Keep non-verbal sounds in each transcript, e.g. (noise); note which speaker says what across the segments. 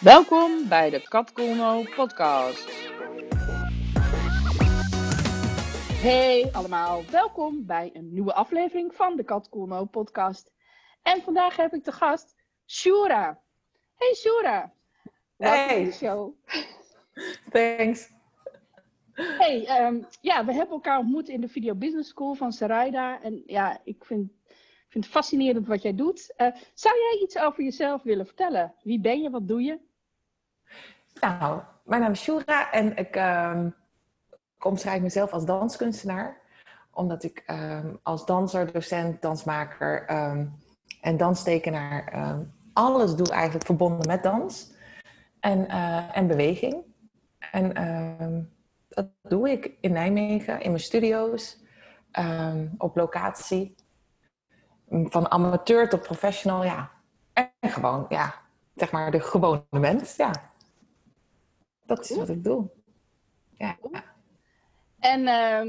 Speaker 1: Welkom bij de Kat Koolmo podcast. Hey allemaal, welkom bij een nieuwe aflevering van de Kat Koolmo podcast. En vandaag heb ik de gast Shura. Hey Shura. Welkom
Speaker 2: Hey.
Speaker 1: show.
Speaker 2: Thanks.
Speaker 1: Hey, ehm, ja, we hebben elkaar ontmoet in de Video Business School van Sarayda. En ja, ik vind, vind het fascinerend wat jij doet. Eh, zou jij iets over jezelf willen vertellen? Wie ben je? Wat doe je?
Speaker 2: Nou, mijn naam is Shura en ik ehm omschrijf mezelf als danskunstenaar. Omdat ik ehm, als danser, docent, dansmaker ehm, en danstekenaar alles doe eigenlijk verbonden met dans en, eh, en beweging. En dat doe ik in Nijmegen, in mijn studio's, op locatie. Van amateur tot professional, ja. En gewoon, ja, zeg maar de gewone mens, ja. Dat is wat ik doe. Ja.
Speaker 1: En ehm,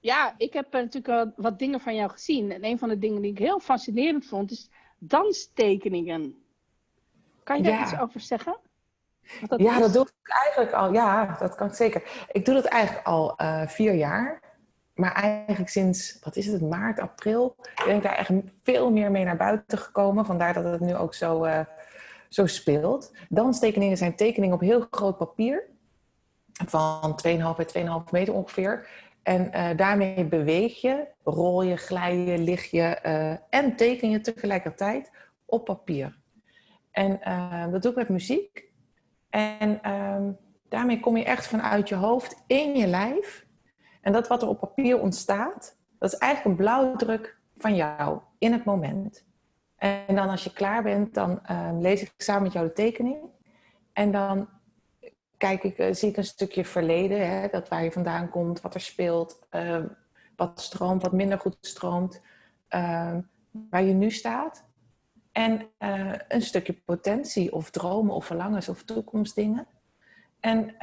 Speaker 1: ja, ik heb eh, natuurlijk wel wat dingen van jou gezien. En een van de dingen die ik heel fascinerend vond, is danstekeningen. Kan je daar
Speaker 2: Ja.
Speaker 1: iets over zeggen? Dat
Speaker 2: ja,
Speaker 1: is?
Speaker 2: dat doe ik eigenlijk al. Ja, dat kan ik zeker. Ik doe dat eigenlijk al eh, vier jaar. Maar eigenlijk sinds, wat is het, maart, april, ben ik daar echt veel meer mee naar buiten gekomen. Vandaar dat het nu ook zo, eh, zo speelt. Danstekeningen zijn tekeningen op heel groot papier. Van 2,5 bij 2,5 meter ongeveer. En eh, daarmee beweeg je, rol je, glij je, lig je eh, en teken je tegelijkertijd op papier. En eh, dat doe ik met muziek. En ehm, daarmee kom je echt vanuit je hoofd in je lijf. En dat wat er op papier ontstaat, dat is eigenlijk een blauwdruk van jou in het moment. En dan als je klaar bent, dan ehm, lees ik samen met jou de tekening. En dan kijk ik, eh, zie ik een stukje verleden, hè, dat waar je vandaan komt, wat er speelt, ehm, wat stroomt, wat minder goed stroomt, ehm, waar je nu staat. En eh, een stukje potentie of dromen of verlangens of toekomstdingen. En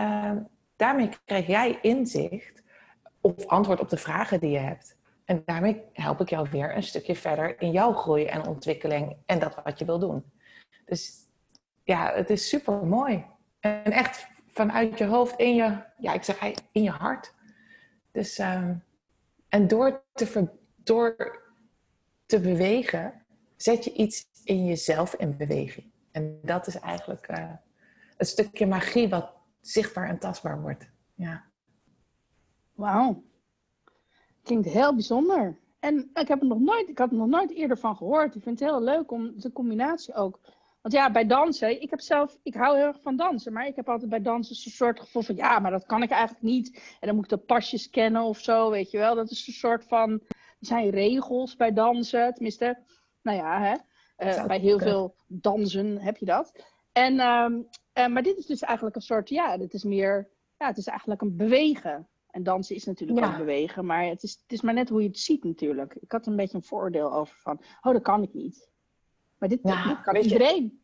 Speaker 2: daarmee krijg jij inzicht of antwoord op de vragen die je hebt. En daarmee help ik jou weer een stukje verder in jouw groei en ontwikkeling en dat wat je wil doen. Dus ja, het is super mooi. En echt vanuit je hoofd in je, ja, ik zeg in je hart. Dus, ehm, en door te, ver- door te bewegen, zet je iets in jezelf in beweging. En dat is eigenlijk eh het stukje magie wat zichtbaar en tastbaar wordt. Ja.
Speaker 1: Wauw. Klinkt heel bijzonder. En ik, heb er nog nooit, ik had er nog nooit eerder van gehoord. Ik vind het heel leuk om de combinatie ook. Want ja, bij dansen, ik heb zelf, ik hou heel erg van dansen, maar ik heb altijd bij dansen een soort gevoel van, ja, maar dat kan ik eigenlijk niet. En dan moet ik de pasjes kennen of zo, weet je wel. Dat is een soort van, er zijn regels bij dansen, tenminste, nou ja, hè. Eh, bij heel veel dansen heb je dat. En, ehm, eh, maar dit is dus eigenlijk een soort, ja, dit is meer, ja, het is eigenlijk een bewegen. En dansen is natuurlijk
Speaker 2: Ja.
Speaker 1: ook bewegen, maar het is, het is maar net hoe je het ziet natuurlijk. Ik had een beetje een vooroordeel over van, oh, dat kan ik niet. Maar dit,
Speaker 2: Ja,
Speaker 1: dit kan
Speaker 2: je-
Speaker 1: iedereen.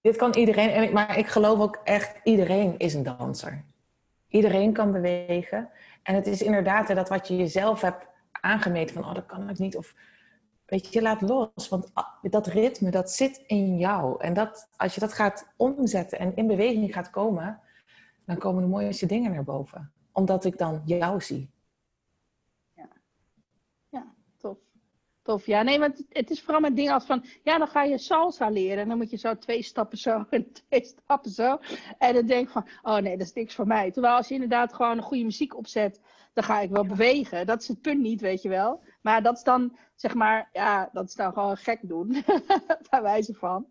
Speaker 2: Dit kan iedereen, en ik, maar ik geloof ook echt, iedereen is een danser. Iedereen kan bewegen. En het is inderdaad dat wat je jezelf hebt aangemeten van, oh, dat kan ik niet. Of weet je, laat los. Want ah, dat ritme, dat zit in jou. En dat, als je dat gaat omzetten en in beweging gaat komen, dan komen de mooiste dingen naar boven. Omdat ik dan jou zie.
Speaker 1: Tof. Tof. Ja, nee, maar het, is vooral met dingen als van, ja, dan ga je salsa leren. En dan moet je zo twee stappen zo en (laughs) twee stappen zo. En dan denk ik van, oh nee, dat is niks voor mij. Terwijl als je inderdaad gewoon een goede muziek opzet, dan ga ik wel bewegen. Dat is het punt niet, weet je wel. Maar dat is dan, zeg maar, ja, dat is dan gewoon gek doen. (laughs) Bij wijze van.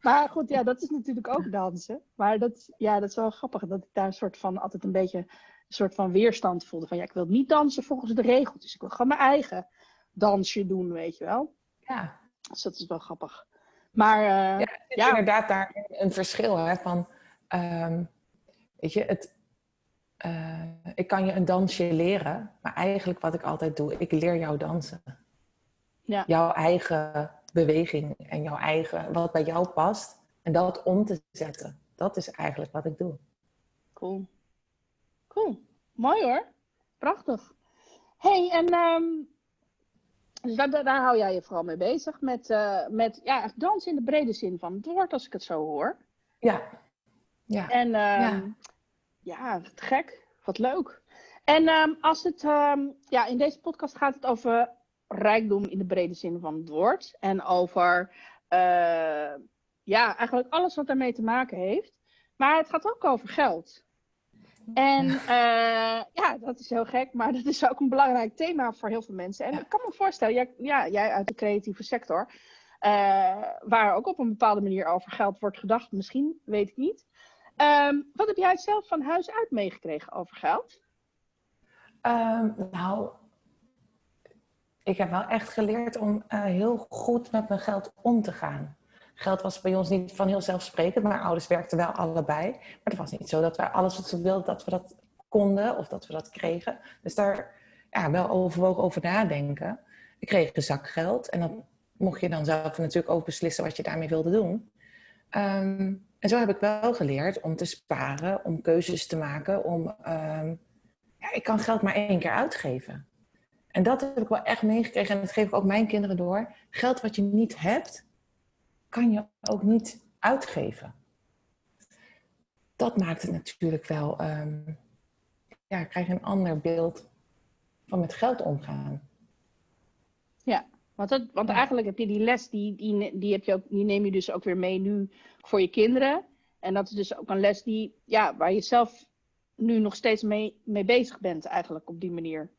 Speaker 1: Maar goed, ja, dat is natuurlijk ook dansen. Maar dat, ja, dat is wel grappig dat ik daar een soort van, altijd een beetje, soort van weerstand voelde. Van, ja, ik wil niet dansen volgens de regeltjes. Ik wil gewoon mijn eigen dansje doen, weet je wel.
Speaker 2: Ja,
Speaker 1: Dus dat is wel grappig. Maar eh,
Speaker 2: Ja, het is
Speaker 1: Ja.
Speaker 2: inderdaad daar een verschil hè, van, ehm, weet je, het, eh, ik kan je een dansje leren, maar eigenlijk wat ik altijd doe, ik leer jou dansen.
Speaker 1: Ja.
Speaker 2: Jouw eigen beweging en jouw eigen, wat bij jou past, en dat om te zetten. Dat is eigenlijk wat ik doe.
Speaker 1: cool. Cool. Mooi hoor. Prachtig. hey, en ehm, dus daar, daar, hou jij je vooral mee bezig. Met, eh, met ja, dans in de brede zin van het woord, als ik het zo hoor.
Speaker 2: Ja,
Speaker 1: Ja. En ehm, ja. ja, wat gek. Wat leuk. En ehm, als het, ja, in deze podcast gaat het over rijkdom in de brede zin van het woord. En over, uh, ja, eigenlijk alles wat daarmee te maken heeft. Maar het gaat ook over geld. En uh, (laughs) ja, dat is heel gek, maar dat is ook een belangrijk thema voor heel veel mensen. En ik kan me voorstellen, jij, ja, jij uit de creatieve sector, uh, waar ook op een bepaalde manier over geld wordt gedacht, misschien, weet ik niet. Um, wat heb jij zelf van huis uit meegekregen over geld?
Speaker 2: Um, nou, ik heb wel echt geleerd om uh, heel goed met mijn geld om te gaan. Geld was bij ons niet van heel zelfsprekend. Mijn ouders werkten wel allebei. Maar het was niet zo dat wij alles wat ze wilden, dat we dat konden of dat we dat kregen. Dus daar ja, wel overwogen over nadenken. Ik kreeg een zak geld en dan mocht je dan zelf natuurlijk ook beslissen wat je daarmee wilde doen. Um, en zo heb ik wel geleerd om te sparen, om keuzes te maken, om... Um, ja, ik kan geld maar één keer uitgeven. En dat heb ik wel echt meegekregen en dat geef ik ook mijn kinderen door. Geld wat je niet hebt, kan je ook niet uitgeven. Dat maakt het natuurlijk wel, um, ja, krijg je een ander beeld van met geld omgaan.
Speaker 1: Ja, want, dat, want eigenlijk heb je die les, die, die, die, heb je ook, die neem je dus ook weer mee nu voor je kinderen. En dat is dus ook een les die, ja, waar je zelf nu nog steeds mee, mee bezig bent eigenlijk op die manier.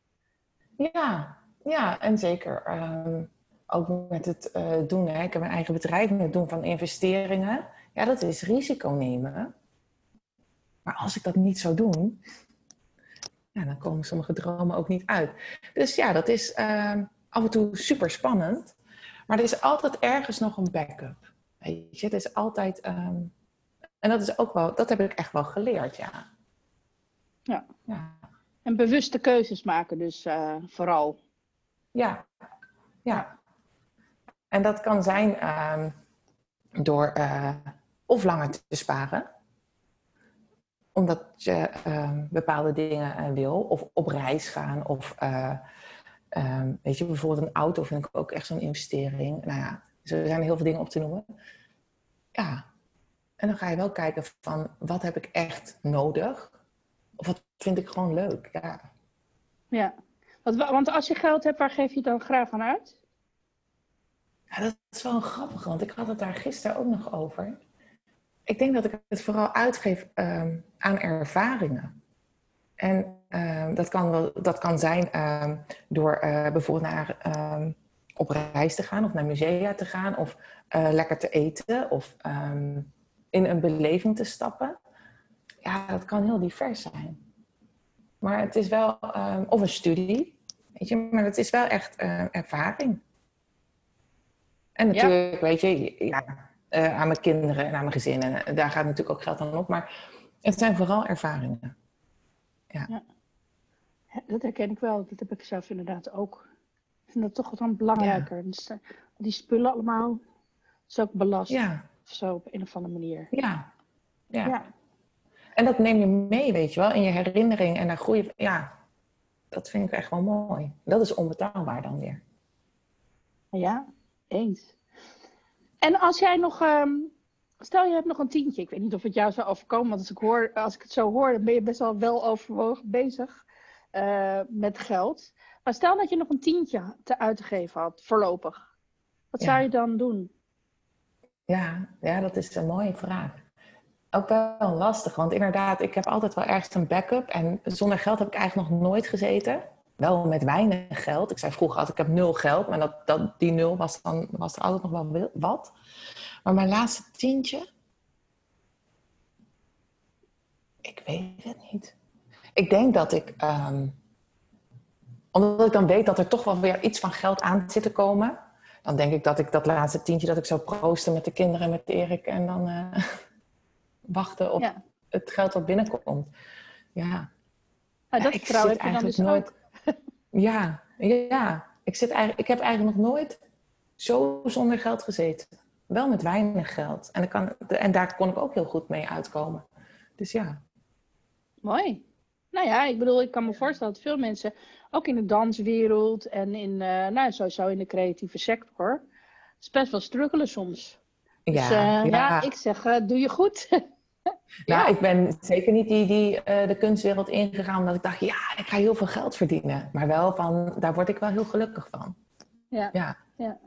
Speaker 2: Ja, ja en zeker. Um, ook met het uh, doen, hè. ik heb mijn eigen bedrijf, met het doen van investeringen. Ja, dat is risico nemen. Maar als ik dat niet zou doen, ja, dan komen sommige dromen ook niet uit. Dus ja, dat is uh, af en toe super spannend. Maar er is altijd ergens nog een backup. Weet je, het is altijd. Um, en dat is ook wel, dat heb ik echt wel geleerd, ja.
Speaker 1: Ja. ja. En bewuste keuzes maken, dus uh, vooral.
Speaker 2: Ja, ja. En dat kan zijn uh, door uh, of langer te sparen, omdat je uh, bepaalde dingen eh, wil, of op reis gaan, of ehm, weet je, bijvoorbeeld een auto vind ik ook echt zo'n investering. Nou ja, er zijn heel veel dingen op te noemen. Ja, en dan ga je wel kijken van wat heb ik echt nodig, of wat vind ik gewoon leuk. Ja.
Speaker 1: Ja, want, als je geld hebt, waar geef je dan graag aan uit?
Speaker 2: Ja, dat is wel grappig, want ik had het daar gisteren ook nog over. Ik denk dat ik het vooral uitgeef um, aan ervaringen. En um, dat, kan wel, dat kan zijn um, door uh, bijvoorbeeld naar, op reis te gaan of naar musea te gaan of uh, lekker te eten of in een beleving te stappen. Ja, dat kan heel divers zijn. Maar het is wel, of een studie, weet je, maar het is wel echt ervaring. En natuurlijk, weet je, ja, uh, aan mijn kinderen en aan mijn gezin. En uh, daar gaat natuurlijk ook geld aan op. Maar het zijn vooral ervaringen. Ja. ja.
Speaker 1: Dat herken ik wel. Dat heb ik zelf inderdaad ook. Ik vind dat toch dan belangrijker. Dus, uh, die spullen allemaal, is ook belast. Ja. Of zo, op een of andere manier.
Speaker 2: Ja. ja. En dat neem je mee, weet je wel, in je herinnering. En daar groei Ja, dat vind ik echt wel mooi. Dat is onbetaalbaar dan weer.
Speaker 1: Ja, eens. En als jij nog, um, stel je hebt nog een tientje, ik weet niet of het jou zou overkomen, want als ik, hoor, als ik het zo hoor, dan ben je best wel wel overwogen bezig uh, met geld. Maar stel dat je nog een tientje te uit te geven had, voorlopig. Wat ja. zou je dan doen?
Speaker 2: Ja, ja, dat is een mooie vraag. Ook wel lastig, want inderdaad, ik heb altijd wel ergens een backup. En zonder geld heb ik eigenlijk nog nooit gezeten wel met weinig geld. Ik zei vroeger altijd, ik heb nul geld. Maar dat, dat, die nul was, dan, was er altijd nog wel wat. Maar mijn laatste tientje... Ik weet het niet. Ik denk dat ik... Um, omdat ik dan weet dat er toch wel weer iets van geld aan zit te komen... dan denk ik dat ik dat laatste tientje... dat ik zou proosten met de kinderen met Erik... en dan uh, (laughs) wachten op ja. het geld wat binnenkomt. Ja.
Speaker 1: Ah, dat heb je dan dus nooit... Ook.
Speaker 2: Ja, ja. Ik, zit eigenlijk, ik heb eigenlijk nog nooit zo zonder geld gezeten. Wel met weinig geld. En, kan, en daar kon ik ook heel goed mee uitkomen. Dus ja.
Speaker 1: Mooi. Nou ja, ik bedoel, ik kan me voorstellen dat veel mensen, ook in de danswereld en in, uh, nou, sowieso in de creatieve sector, is best wel struggelen soms. Ja, dus, uh, ja. ja. ik zeg, uh, doe je goed. (laughs) (laughs)
Speaker 2: Nou,
Speaker 1: Ja.
Speaker 2: ik ben zeker niet die, die eh, de kunstwereld ingegaan omdat ik dacht, ja, ik ga heel veel geld verdienen. Maar wel van, daar word ik wel heel gelukkig van.
Speaker 1: Ja.
Speaker 2: Ja,
Speaker 1: Dat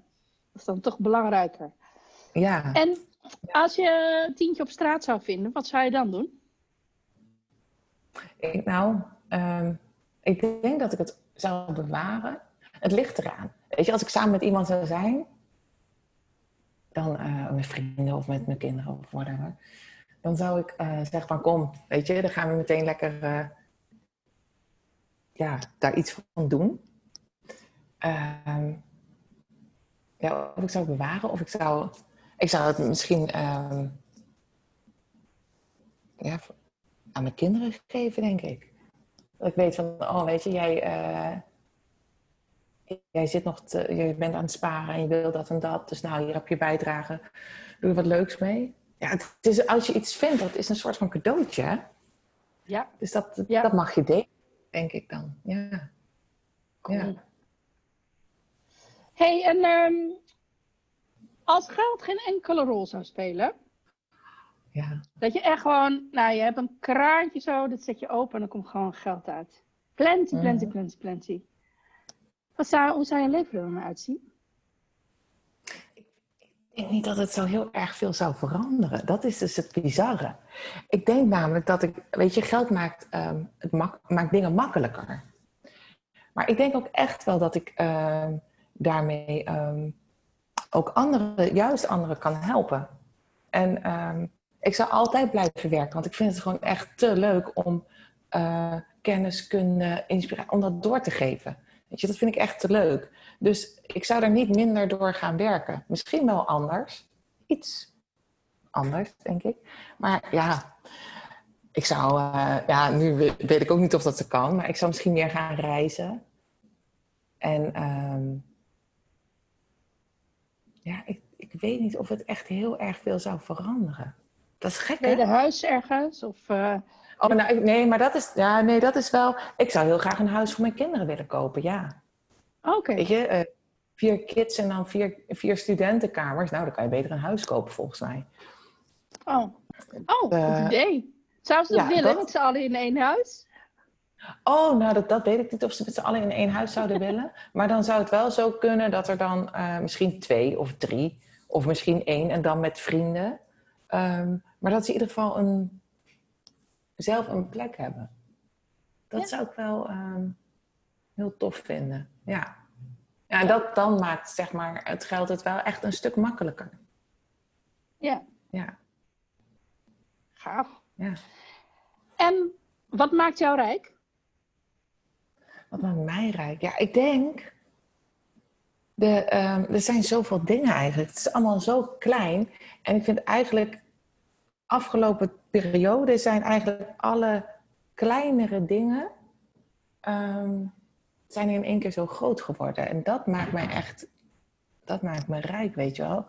Speaker 1: is dan toch belangrijker.
Speaker 2: ja.
Speaker 1: En als je een tientje op straat zou vinden, wat zou je dan doen?
Speaker 2: Ik, nou, ehm, ik denk dat ik het zou bewaren. Het ligt eraan. Weet je, als ik samen met iemand zou zijn, dan eh, met vrienden of met mijn kinderen of whatever, dan zou ik eh, zeggen van kom, weet je, dan gaan we meteen lekker eh, ja, daar iets van doen. Ehm, ja, of ik zou het bewaren of ik zou, ik zou het misschien ehm, aan mijn kinderen geven, denk ik. Dat ik weet van, oh weet je, jij, eh, jij zit nog te, je bent aan het sparen en je wil dat en dat. Dus nou, hier heb je bijdrage. Doe er wat leuks mee. Ja, het is, als je iets vindt, dat is een soort van cadeautje.
Speaker 1: Ja,
Speaker 2: Dus dat,
Speaker 1: Ja.
Speaker 2: dat mag je delen, denk ik dan. Ja. Ja.
Speaker 1: hey, en ehm, als geld geen enkele rol zou spelen,
Speaker 2: ja.
Speaker 1: dat je echt gewoon, nou, je hebt een kraantje zo, dat zet je open en dan komt gewoon geld uit. Plenty, plenty,
Speaker 2: Mhm.
Speaker 1: plenty, plenty. Wat zou, hoe zou je leven er dan uitzien?
Speaker 2: Ik denk niet dat het zo heel erg veel zou veranderen. Dat is dus het bizarre. Ik denk namelijk dat ik, weet je, geld maakt, ehm, het maakt dingen makkelijker. Maar ik denk ook echt wel dat ik ehm, daarmee ehm, ook anderen, juist anderen kan helpen. En ik zou altijd blijven werken, want ik vind het gewoon echt te leuk om eh, kennis, kunde, inspiratie, om dat door te geven. Weet je, dat vind ik echt te leuk. Dus ik zou daar niet minder door gaan werken. Misschien wel anders. Iets anders, denk ik. Maar ja, ik zou... eh, ja, nu we- weet ik ook niet of dat ze kan. Maar ik zou misschien meer gaan reizen. En ehm, ja, ik, ik weet niet of het echt heel erg veel zou veranderen. Dat is gek?
Speaker 1: Tweede huis ergens? Of, eh,
Speaker 2: Oh, nou, nee, maar dat is, ja, nee, dat is wel... Ik zou heel graag een huis voor mijn kinderen willen kopen, ja.
Speaker 1: Oké,
Speaker 2: Weet je, eh, vier kids en dan vier, vier studentenkamers. Nou, dan kan je beter een huis kopen, volgens mij.
Speaker 1: oh. Oh,
Speaker 2: Eh,
Speaker 1: goed idee. Zou ze dat
Speaker 2: ja,
Speaker 1: willen,
Speaker 2: dat-
Speaker 1: met z'n allen in één huis?
Speaker 2: Oh, nou, dat, dat weet ik niet of ze met z'n allen in één huis zouden (laughs) willen. Maar dan zou het wel zo kunnen dat er dan eh, misschien twee of drie... of misschien één en dan met vrienden. Ehm, maar dat ze in ieder geval een, zelf een plek hebben. Dat
Speaker 1: Ja.
Speaker 2: zou ik wel ehm, heel tof vinden, ja. Ja, dat dan maakt, zeg maar, het geld het wel echt een stuk makkelijker.
Speaker 1: Ja,
Speaker 2: Ja,
Speaker 1: gaaf.
Speaker 2: ja.
Speaker 1: En wat maakt jou rijk?
Speaker 2: Wat maakt mij rijk? Ja, ik denk. De, ehm, er zijn zoveel dingen eigenlijk. Het is allemaal zo klein. En ik vind eigenlijk. Afgelopen periode zijn eigenlijk alle kleinere dingen. ehm, zijn in één keer zo groot geworden. En dat maakt mij echt. Dat maakt me rijk, weet je wel.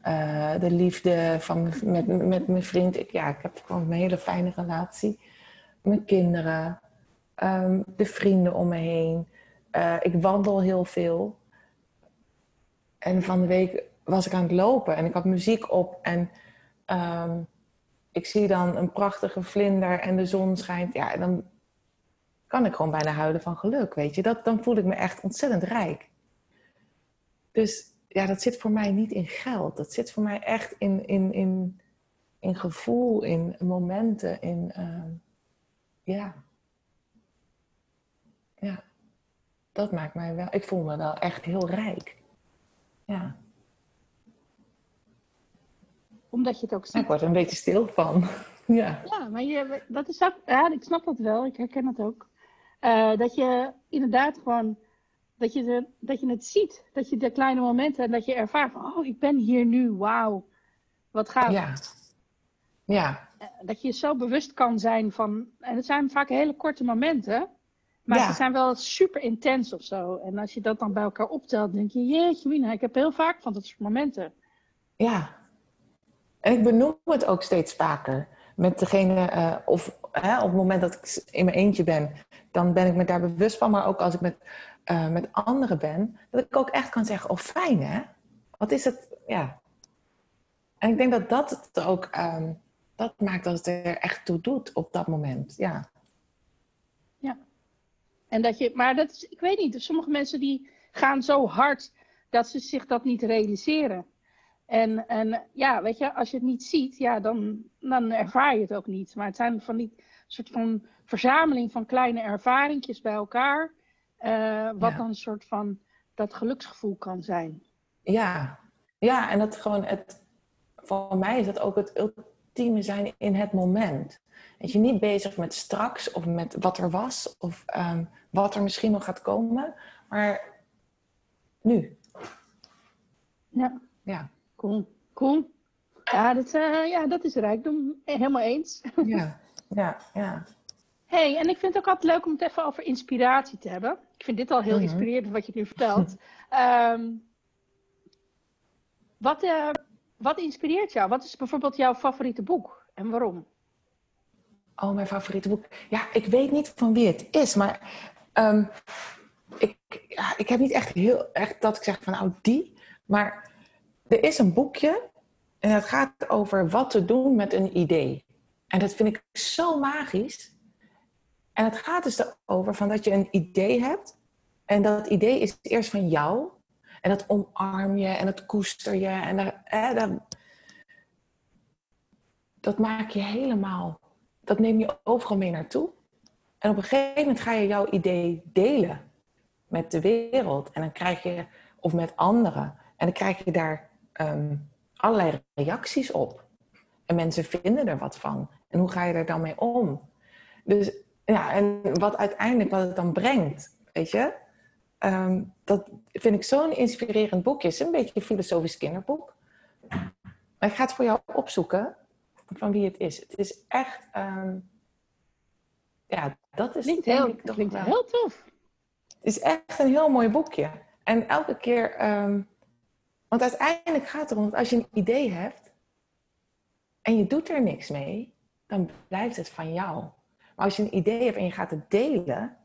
Speaker 2: Eh, de liefde van, met, met mijn vriend. Ik, ja, ik heb gewoon een hele fijne relatie. Mijn kinderen. Ehm, de vrienden om me heen. Eh, ik wandel heel veel. En van de week was ik aan het lopen en ik had muziek op. En ehm, ik zie dan een prachtige vlinder en de zon schijnt. Ja, dan kan ik gewoon bijna huilen van geluk, weet je. Dat, dan voel ik me echt ontzettend rijk. Dus ja, dat zit voor mij niet in geld. Dat zit voor mij echt in, in, in, in gevoel, in momenten, in... ehm, ja. Ja. Dat maakt mij wel... Ik voel me wel echt heel rijk. Ja.
Speaker 1: Omdat je het ook
Speaker 2: Ik
Speaker 1: ziet.
Speaker 2: word er een beetje stil van. (laughs) Ja.
Speaker 1: Ja, maar je, dat is ja, ik snap dat wel, ik herken het ook. Eh, dat je inderdaad gewoon, dat je, de, dat je het ziet. Dat je de kleine momenten, en dat je ervaart van, oh, ik ben hier nu, wauw. Wat gaaf.
Speaker 2: Ja. Ja.
Speaker 1: Eh, Dat je zo bewust kan zijn van, en het zijn vaak hele korte momenten. Maar
Speaker 2: Ja.
Speaker 1: ze zijn wel super intens of zo. En als je dat dan bij elkaar optelt, denk je, jeetje mina, ik heb heel vaak van dat soort momenten.
Speaker 2: Ja. En ik benoem het ook steeds vaker. Met degene, eh, of hè, op het moment dat ik in mijn eentje ben, dan ben ik me daar bewust van. Maar ook als ik met, eh, met anderen ben, dat ik ook echt kan zeggen, oh fijn hè. Wat is het, ja. En ik denk dat dat ook ehm, dat maakt dat het er echt toe doet op dat moment. Ja.
Speaker 1: Ja. En dat je, maar dat is, ik weet niet, sommige mensen die gaan zo hard dat ze zich dat niet realiseren. En, en ja, weet je, als je het niet ziet, ja, dan, dan ervaar je het ook niet. Maar het zijn van die soort van verzameling van kleine ervaringjes bij elkaar. Uh, wat dan een soort van dat geluksgevoel kan zijn.
Speaker 2: Ja, ja en dat gewoon het, voor mij is dat ook het ultieme zijn in het moment. Dat je niet bezig met straks of met wat er was of um, wat er misschien nog gaat komen, maar nu.
Speaker 1: Ja.
Speaker 2: Ja.
Speaker 1: Cool. Cool. Ja, dat, uh, ja, dat is rijkdom. Helemaal eens.
Speaker 2: Ja, (laughs) ja, ja.
Speaker 1: hey, en ik vind het ook altijd leuk om het even over inspiratie te hebben. Ik vind dit al heel mm -hmm. inspirerend wat je nu vertelt. um, (laughs) wat, uh, wat inspireert jou? Wat is bijvoorbeeld jouw favoriete boek en waarom?
Speaker 2: Oh, mijn favoriete boek. Ja, ik weet niet van wie het is, maar um, ik, ja, ik heb niet echt heel echt dat ik zeg van nou die, maar er is een boekje en het gaat over wat te doen met een idee. En dat vind ik zo magisch. En het gaat dus erover van dat je een idee hebt en dat idee is eerst van jou en dat omarm je en dat koester je en dat, dat maak je helemaal, dat neem je overal mee naartoe. En op een gegeven moment ga je jouw idee delen met de wereld. En dan krijg je, of met anderen. En dan krijg je daar um, allerlei reacties op. En mensen vinden er wat van. En hoe ga je er dan mee om? Dus ja, en wat uiteindelijk wat het dan brengt, weet je, um, dat vind ik zo'n inspirerend boekje. Het is een beetje een filosofisch kinderboek. Maar ik ga het voor jou opzoeken van wie het is. Het is echt, um, ja, dat is
Speaker 1: klinkt heel, klinkt wel. heel tof.
Speaker 2: Het is echt een heel mooi boekje. En elke keer, um, want uiteindelijk gaat het erom dat als je een idee hebt en je doet er niks mee, dan blijft het van jou. Maar als je een idee hebt en je gaat het delen,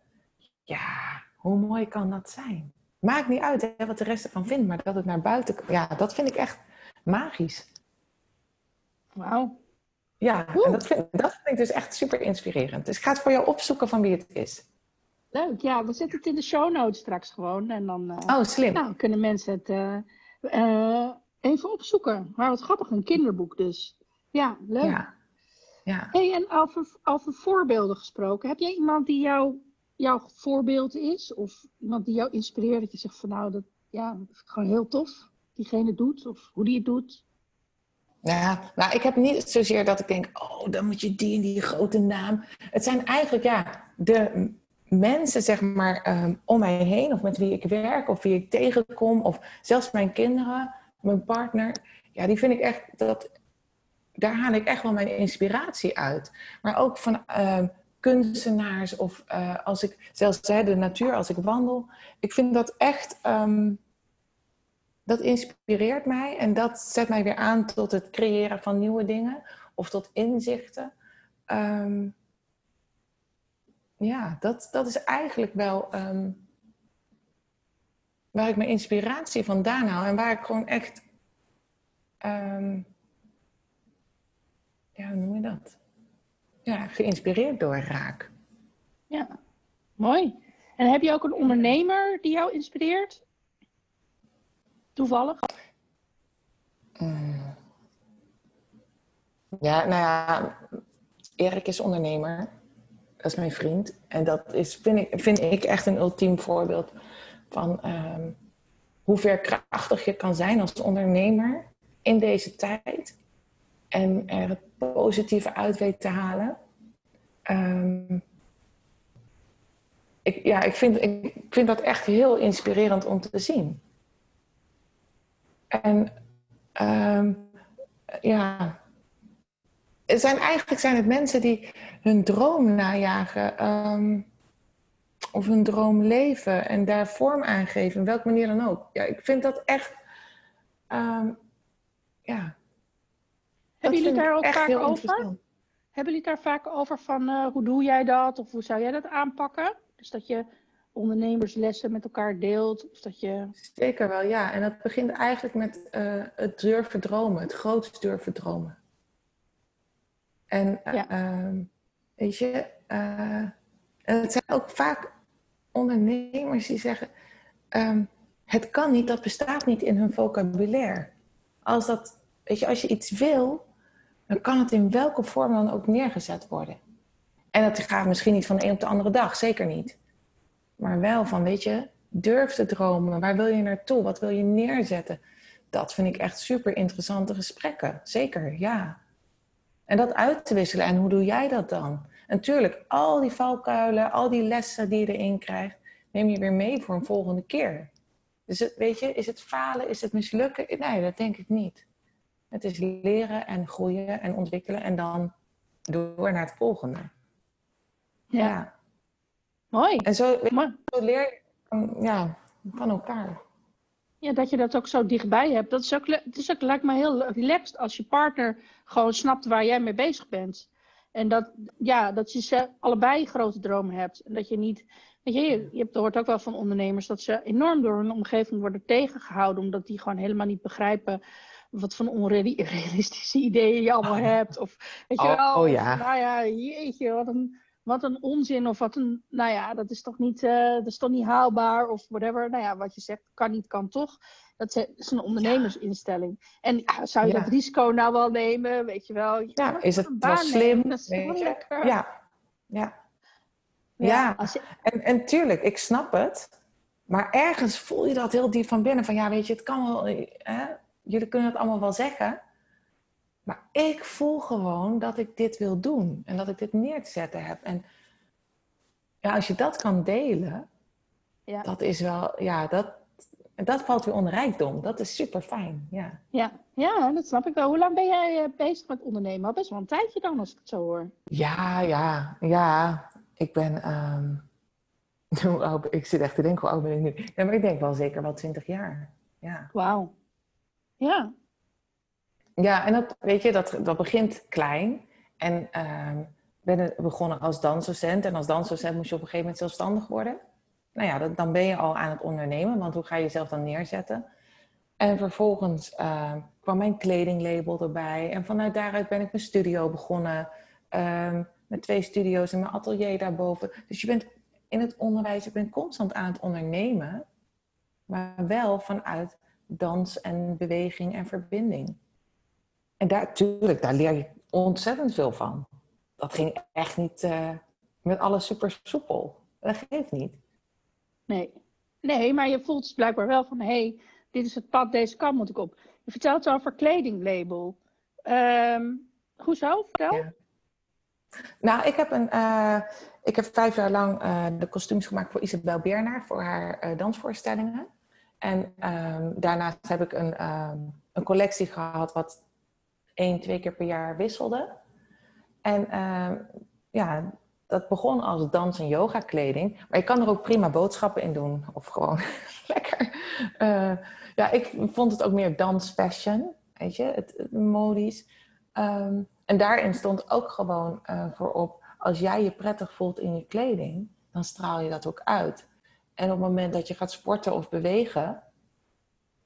Speaker 2: ja, hoe mooi kan dat zijn? Maakt niet uit hè, wat de rest ervan vindt, maar dat het naar buiten... Ja, dat vind ik echt magisch.
Speaker 1: Wauw.
Speaker 2: Ja, en dat vind, dat vind ik dus echt super inspirerend. Dus ik ga het voor jou opzoeken van wie het is.
Speaker 1: Leuk, ja. We zetten het in de show notes straks gewoon. En dan uh,
Speaker 2: oh, slim.
Speaker 1: Nou, kunnen mensen het uh, uh, even opzoeken. Maar wat grappig, een kinderboek dus. Ja, leuk.
Speaker 2: Ja. ja.
Speaker 1: Hey, en over, over voorbeelden gesproken. Heb jij iemand die jou jouw voorbeeld is? Of iemand die jou inspireert, dat je zegt van nou, dat, ja, dat is gewoon heel tof. Diegene doet, of hoe die het doet.
Speaker 2: Ja, nou, ik heb niet zozeer dat ik denk, oh, dan moet je die en die grote naam. Het zijn eigenlijk, ja, de mensen, zeg maar, um, om mij heen, of met wie ik werk, of wie ik tegenkom, of zelfs mijn kinderen, mijn partner. Ja, die vind ik echt, dat, daar haal ik echt wel mijn inspiratie uit. Maar ook van, uh, kunstenaars of uh, als ik zelfs de natuur, als ik wandel. Ik vind dat echt, um, dat inspireert mij en dat zet mij weer aan tot het creëren van nieuwe dingen of tot inzichten. Ja, dat, dat is eigenlijk wel um, waar ik mijn inspiratie vandaan haal en waar ik gewoon echt, ja, hoe noem je dat? ja, geïnspireerd door raak.
Speaker 1: Ja, mooi. En heb je ook een ondernemer die jou inspireert? Toevallig?
Speaker 2: Mm. Ja, nou ja, Erik is ondernemer. Dat is mijn vriend. En dat is, vind, ik, vind ik echt een ultiem voorbeeld van um, hoe veerkrachtig je kan zijn als ondernemer in deze tijd. En er het positieve uit weet te halen. Um, ik, ja, ik vind, ik vind dat echt heel inspirerend om te zien. En um, ja, zijn, eigenlijk zijn het mensen die hun droom najagen. Um, of hun droom leven en daar vorm aan geven, in welke manier dan ook. Ja, ik vind dat echt. ja,
Speaker 1: hebben jullie daar ook vaak over? Hebben jullie daar vaak over van uh, hoe doe jij dat of hoe zou jij dat aanpakken? Dus dat je ondernemerslessen met elkaar deelt? Of dat je...
Speaker 2: Zeker wel, ja. En dat begint eigenlijk met uh, het durven dromen, het grootst durven dromen. En ehm, weet je, uh, en het zijn ook vaak ondernemers die zeggen: ehm, het kan niet, dat bestaat niet in hun vocabulaire. Als, dat, weet je, als je iets wil, dan kan het in welke vorm dan ook neergezet worden. En dat gaat misschien niet van de een op de andere dag, zeker niet. Maar wel van, weet je, durf te dromen. Waar wil je naartoe? Wat wil je neerzetten? Dat vind ik echt super interessante gesprekken. Zeker, ja. En dat uit te wisselen. En hoe doe jij dat dan? Natuurlijk, al die valkuilen, al die lessen die je erin krijgt, neem je weer mee voor een volgende keer. Dus het, weet je, is het falen, is het mislukken? Nee, dat denk ik niet. Het is leren en groeien en ontwikkelen en dan door naar het volgende.
Speaker 1: Ja. Mooi.
Speaker 2: En zo, zo leer je van, ja, van elkaar.
Speaker 1: Ja, dat je dat ook zo dichtbij hebt. Dat is ook, het is ook, lijkt me heel relaxed als je partner gewoon snapt waar jij mee bezig bent. En dat, ja, dat je allebei grote dromen hebt. En dat je niet. Weet je, je, je hoort ook wel van ondernemers dat ze enorm door hun omgeving worden tegengehouden. Omdat die gewoon helemaal niet begrijpen wat voor onrealistische (laughs) ideeën je allemaal oh. hebt. Of weet je
Speaker 2: oh,
Speaker 1: wel,
Speaker 2: oh ja.
Speaker 1: nou ja, jeetje, wat een, wat een onzin. Of wat een, nou ja, dat is toch niet, uh, dat is toch niet haalbaar. Of whatever. Nou ja, wat je zegt, kan niet, kan toch. Dat is een ondernemersinstelling. En ja, zou je dat risico nou wel nemen? Weet je wel.
Speaker 2: Ja, is het wel slim? Dat is wel lekker. Ja, ja. Ja, en, en tuurlijk, ik snap het. Maar ergens voel je dat heel diep van binnen. Van ja, weet je, het kan wel... Hè? Jullie kunnen het allemaal wel zeggen. Maar ik voel gewoon dat ik dit wil doen. En dat ik dit neer te zetten heb. En ja, als je dat kan delen... Ja. Dat is wel... Ja, dat, dat valt weer onder rijkdom. Dat is super fijn. Ja.
Speaker 1: Ja. ja, dat snap ik wel. Hoe lang ben jij eh, bezig met ondernemen? Al best wel een tijdje dan, als ik het zo hoor.
Speaker 2: Ja, ja, ja. Ik ben. (laughs) Um... ik zit echt te denken, hoe oud ben ik nu? Ja, maar ik denk wel zeker wel twintig jaar. Ja.
Speaker 1: Wauw. Ja.
Speaker 2: Ja, en dat, weet je, dat, dat begint klein. En um, ben begonnen als dansdocent. En als dansdocent moest je op een gegeven moment zelfstandig worden nou ja, dan ben je al aan het ondernemen, want hoe ga je jezelf dan neerzetten? En vervolgens uh, kwam mijn kledinglabel erbij. En vanuit daaruit ben ik mijn studio begonnen. Um, met twee studio's en mijn atelier daarboven. Dus je bent in het onderwijs, je bent constant aan het ondernemen. Maar wel vanuit dans en beweging en verbinding. En daar, natuurlijk, daar leer je ontzettend veel van. Dat ging echt niet uh, met alles super soepel. Dat geeft niet.
Speaker 1: Nee. Nee, maar je voelt dus blijkbaar wel van... hé, hey, dit is het pad, deze kant moet ik op. Je vertelt over kledinglabel. Um, hoezo? Vertel. Ja.
Speaker 2: Nou, ik heb, een, uh, ik heb vijf jaar lang uh, de kostuums gemaakt voor Isabel Bernaar... voor haar uh, dansvoorstellingen. En um, daarnaast heb ik een, um, een collectie gehad... wat één, twee keer per jaar wisselde. En ja, dat begon als dans- en yoga kleding. Maar je kan er ook prima boodschappen in doen. Of gewoon (laughs) lekker. Uh, ja, ik vond het ook meer dans fashion. Weet je, het, het modisch. Um, en daarin stond ook gewoon uh, voorop... als jij je prettig voelt in je kleding... dan straal je dat ook uit. En op het moment dat je gaat sporten of bewegen...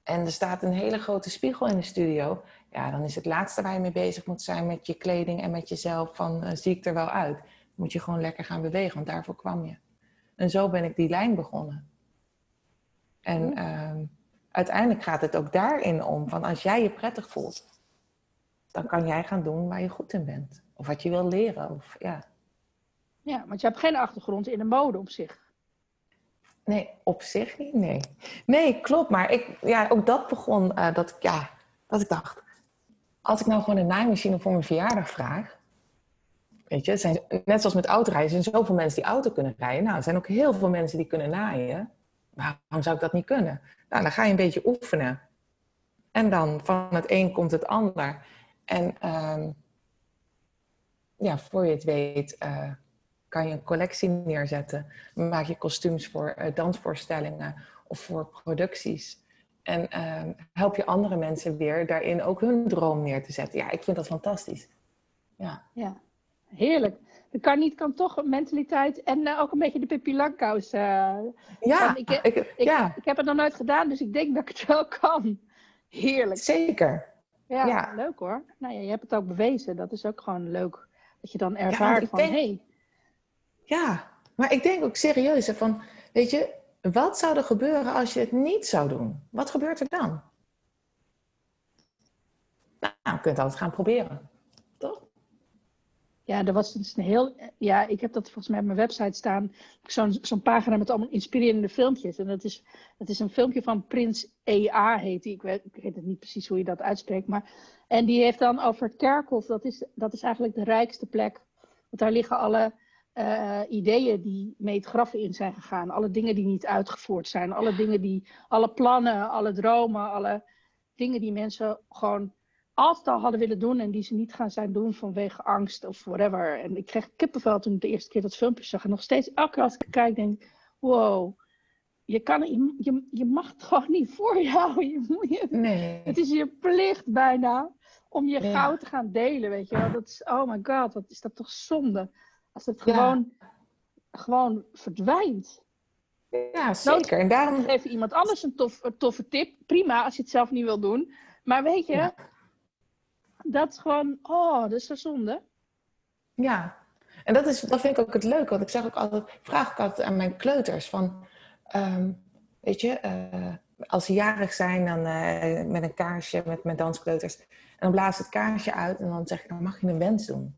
Speaker 2: en er staat een hele grote spiegel in de studio... ja, dan is het laatste waar je mee bezig moet zijn met je kleding en met jezelf... van uh, zie ik er wel uit moet je gewoon lekker gaan bewegen, want daarvoor kwam je. En zo ben ik die lijn begonnen. En uh, uiteindelijk gaat het ook daarin om, van als jij je prettig voelt, dan kan jij gaan doen waar je goed in bent. Of wat je wil leren. Of, ja.
Speaker 1: ja, want je hebt geen achtergrond in de mode op zich.
Speaker 2: Nee, op zich niet, nee. Nee, klopt. Maar ik, ja, ook dat begon, uh, dat, ja, dat ik dacht... Als ik nou gewoon een naaimachine voor mijn verjaardag vraag... Weet je, net zoals met autorijden, zijn zoveel mensen die auto kunnen rijden. Nou, er zijn ook heel veel mensen die kunnen naaien. Waarom zou ik dat niet kunnen? Nou, dan ga je een beetje oefenen. En dan van het een komt het ander. En um, ja, voor je het weet, uh, kan je een collectie neerzetten. Maak je kostuums voor uh, dansvoorstellingen of voor producties. En uh, help je andere mensen weer daarin ook hun droom neer te zetten. Ja, ik vind dat fantastisch. Ja.
Speaker 1: ja. Heerlijk. Dat kan niet, kan toch mentaliteit en uh, ook een beetje de Pippi Langkous. Uh,
Speaker 2: ja,
Speaker 1: ik, ik, ik, ja. Ik, heb het nog nooit gedaan, dus ik denk dat ik het wel kan. Heerlijk.
Speaker 2: Zeker.
Speaker 1: Ja, ja, leuk hoor. Nou ja, je hebt het ook bewezen. Dat is ook gewoon leuk. Dat je dan ervaart
Speaker 2: ik
Speaker 1: van,
Speaker 2: denk-
Speaker 1: hey,
Speaker 2: Ja, maar ik denk ook serieus hè, van, weet je, wat zou er gebeuren als je het niet zou doen? Wat gebeurt er dan? Nou, je kunt altijd gaan proberen, toch?
Speaker 1: Ja, er was dus een heel. Ja, ik heb dat volgens mij op mijn website staan. Zo'n pagina met allemaal inspirerende filmpjes. En dat is, dat is een filmpje van Prins EA, heet die. Ik weet, ik weet het niet precies hoe je dat uitspreekt. Maar, en die heeft dan over kerkhof. Dat is, dat is eigenlijk de rijkste plek. Want daar liggen alle eh, ideeën die mee het graf in zijn gegaan. Alle dingen die niet uitgevoerd zijn. Alle dingen die. Alle plannen, alle dromen, alle dingen die mensen gewoon altijd al hadden willen doen en die ze niet gaan zijn doen vanwege angst of whatever. En ik kreeg kippenvel toen ik de eerste keer dat filmpje zag. En nog steeds, elke keer als ik kijk, denk ik, wow, je, kan, je, je, mag het gewoon niet voor houden. (laughs) Je moet je,
Speaker 2: Nee.
Speaker 1: het is je plicht bijna om je
Speaker 2: Ja.
Speaker 1: goud te gaan delen, weet je wel. Dat is, oh my god, wat is dat toch zonde. Als het
Speaker 2: Ja.
Speaker 1: gewoon, gewoon verdwijnt.
Speaker 2: Ja, zeker. En daarom,
Speaker 1: Geef je iemand anders een, tof, een toffe tip. Prima, als je het zelf niet wil doen. Maar weet je,
Speaker 2: Ja.
Speaker 1: dat is gewoon, oh, dat is zo zonde.
Speaker 2: Ja, en dat, is, dat vind ik ook het leuke. Want ik zeg ook altijd, vraag ik altijd aan mijn kleuters van, ehm, weet je, eh, als ze jarig zijn dan eh, met een kaarsje met mijn danskleuters. En dan blaas ik het kaarsje uit en dan zeg ik, dan mag je een wens doen.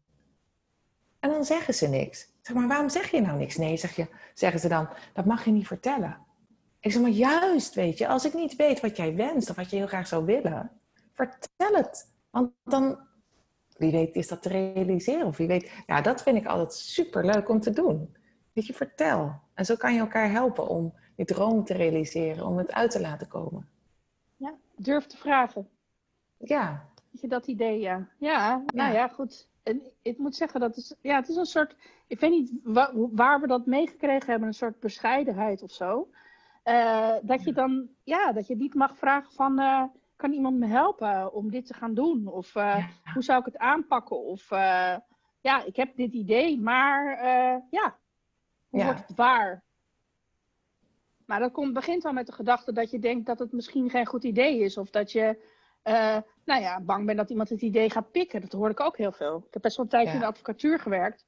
Speaker 2: En dan zeggen ze niks. Ik zeg maar, waarom zeg je nou niks? Nee, zeg je, zeggen ze dan, dat mag je niet vertellen. Ik zeg maar, juist, weet je, als ik niet weet wat jij wenst of wat je heel graag zou willen, vertel het. Want dan, wie weet is dat te realiseren of wie weet. Ja, dat vind ik altijd super leuk om te doen. Weet je, vertel. En zo kan je elkaar helpen om je droom te realiseren, om het uit te laten komen.
Speaker 1: Ja, durf te vragen.
Speaker 2: Ja,
Speaker 1: Weet je dat idee, ja. Ja, nou
Speaker 2: Ja.
Speaker 1: ja, goed. En ik moet zeggen, dat is, ja, het is een soort, ik weet niet wa- waar we dat meegekregen hebben, een soort bescheidenheid of zo. Eh, dat je dan, ja, dat je niet mag vragen van, eh, kan iemand me helpen om dit te gaan doen? Of eh,
Speaker 2: Ja.
Speaker 1: hoe zou ik het aanpakken? Of, ja, ik heb dit idee, maar ja, hoe
Speaker 2: Ja.
Speaker 1: wordt het waar? Maar dat komt, begint al met de gedachte dat je denkt dat het misschien geen goed idee is. Of dat je, eh, nou ja, bang bent dat iemand het idee gaat pikken. Dat hoor ik ook heel veel. Ik heb best wel een tijdje
Speaker 2: Ja.
Speaker 1: in de advocatuur gewerkt.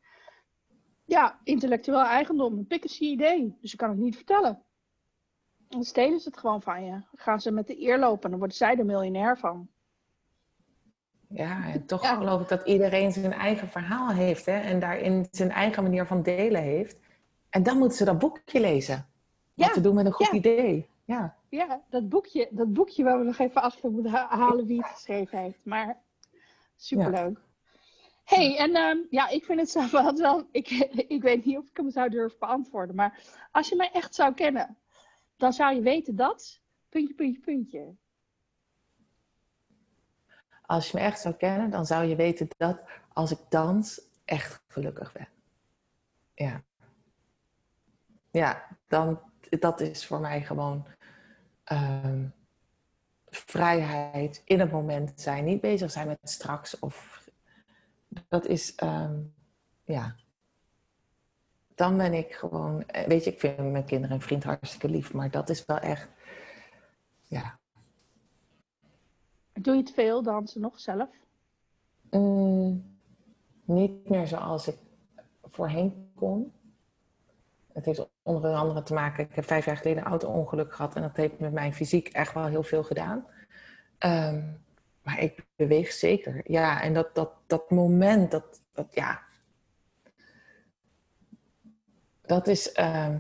Speaker 1: Ja, intellectueel eigendom. Ze je idee. Dus je kan het niet vertellen. Dan stelen ze het gewoon van je. Dan gaan ze met de eer lopen. Dan worden zij er miljonair van.
Speaker 2: ja en toch
Speaker 1: Ja.
Speaker 2: geloof ik dat iedereen zijn eigen verhaal heeft hè, en daarin zijn eigen manier van delen heeft. En dan moeten ze dat boekje lezen. Wat
Speaker 1: Ja,
Speaker 2: te doen met een goed idee. Ja,
Speaker 1: Ja, dat boekje, dat boekje waar we nog even achter moeten ha- halen wie het geschreven heeft. Maar superleuk. hey, en ehm, ja, ik vind het zelf (laughs) wel, wel ik, (laughs) ik weet niet of ik hem zou durven beantwoorden. Maar als je mij echt zou kennen, dan zou je weten dat, puntje, puntje, puntje.
Speaker 2: als je me echt zou kennen, dan zou je weten dat als ik dans, echt gelukkig ben. Ja. Ja, dan, dat is voor mij gewoon ehm, vrijheid in het moment zijn. Niet bezig zijn met straks of... Dat is, ehm, ja... Dan ben ik gewoon... eh, Weet je, ik vind mijn kinderen en vriend hartstikke lief, maar dat is wel echt... Ja,
Speaker 1: Doe je het veel, dansen nog zelf?
Speaker 2: Mm, niet meer zoals ik voorheen kon. Het heeft onder andere te maken, ik heb vijf jaar geleden een auto-ongeluk gehad en dat heeft met mijn fysiek echt wel heel veel gedaan. Ehm, maar ik beweeg zeker. Ja, en dat, dat, dat moment, dat, dat ja. Dat is, ehm,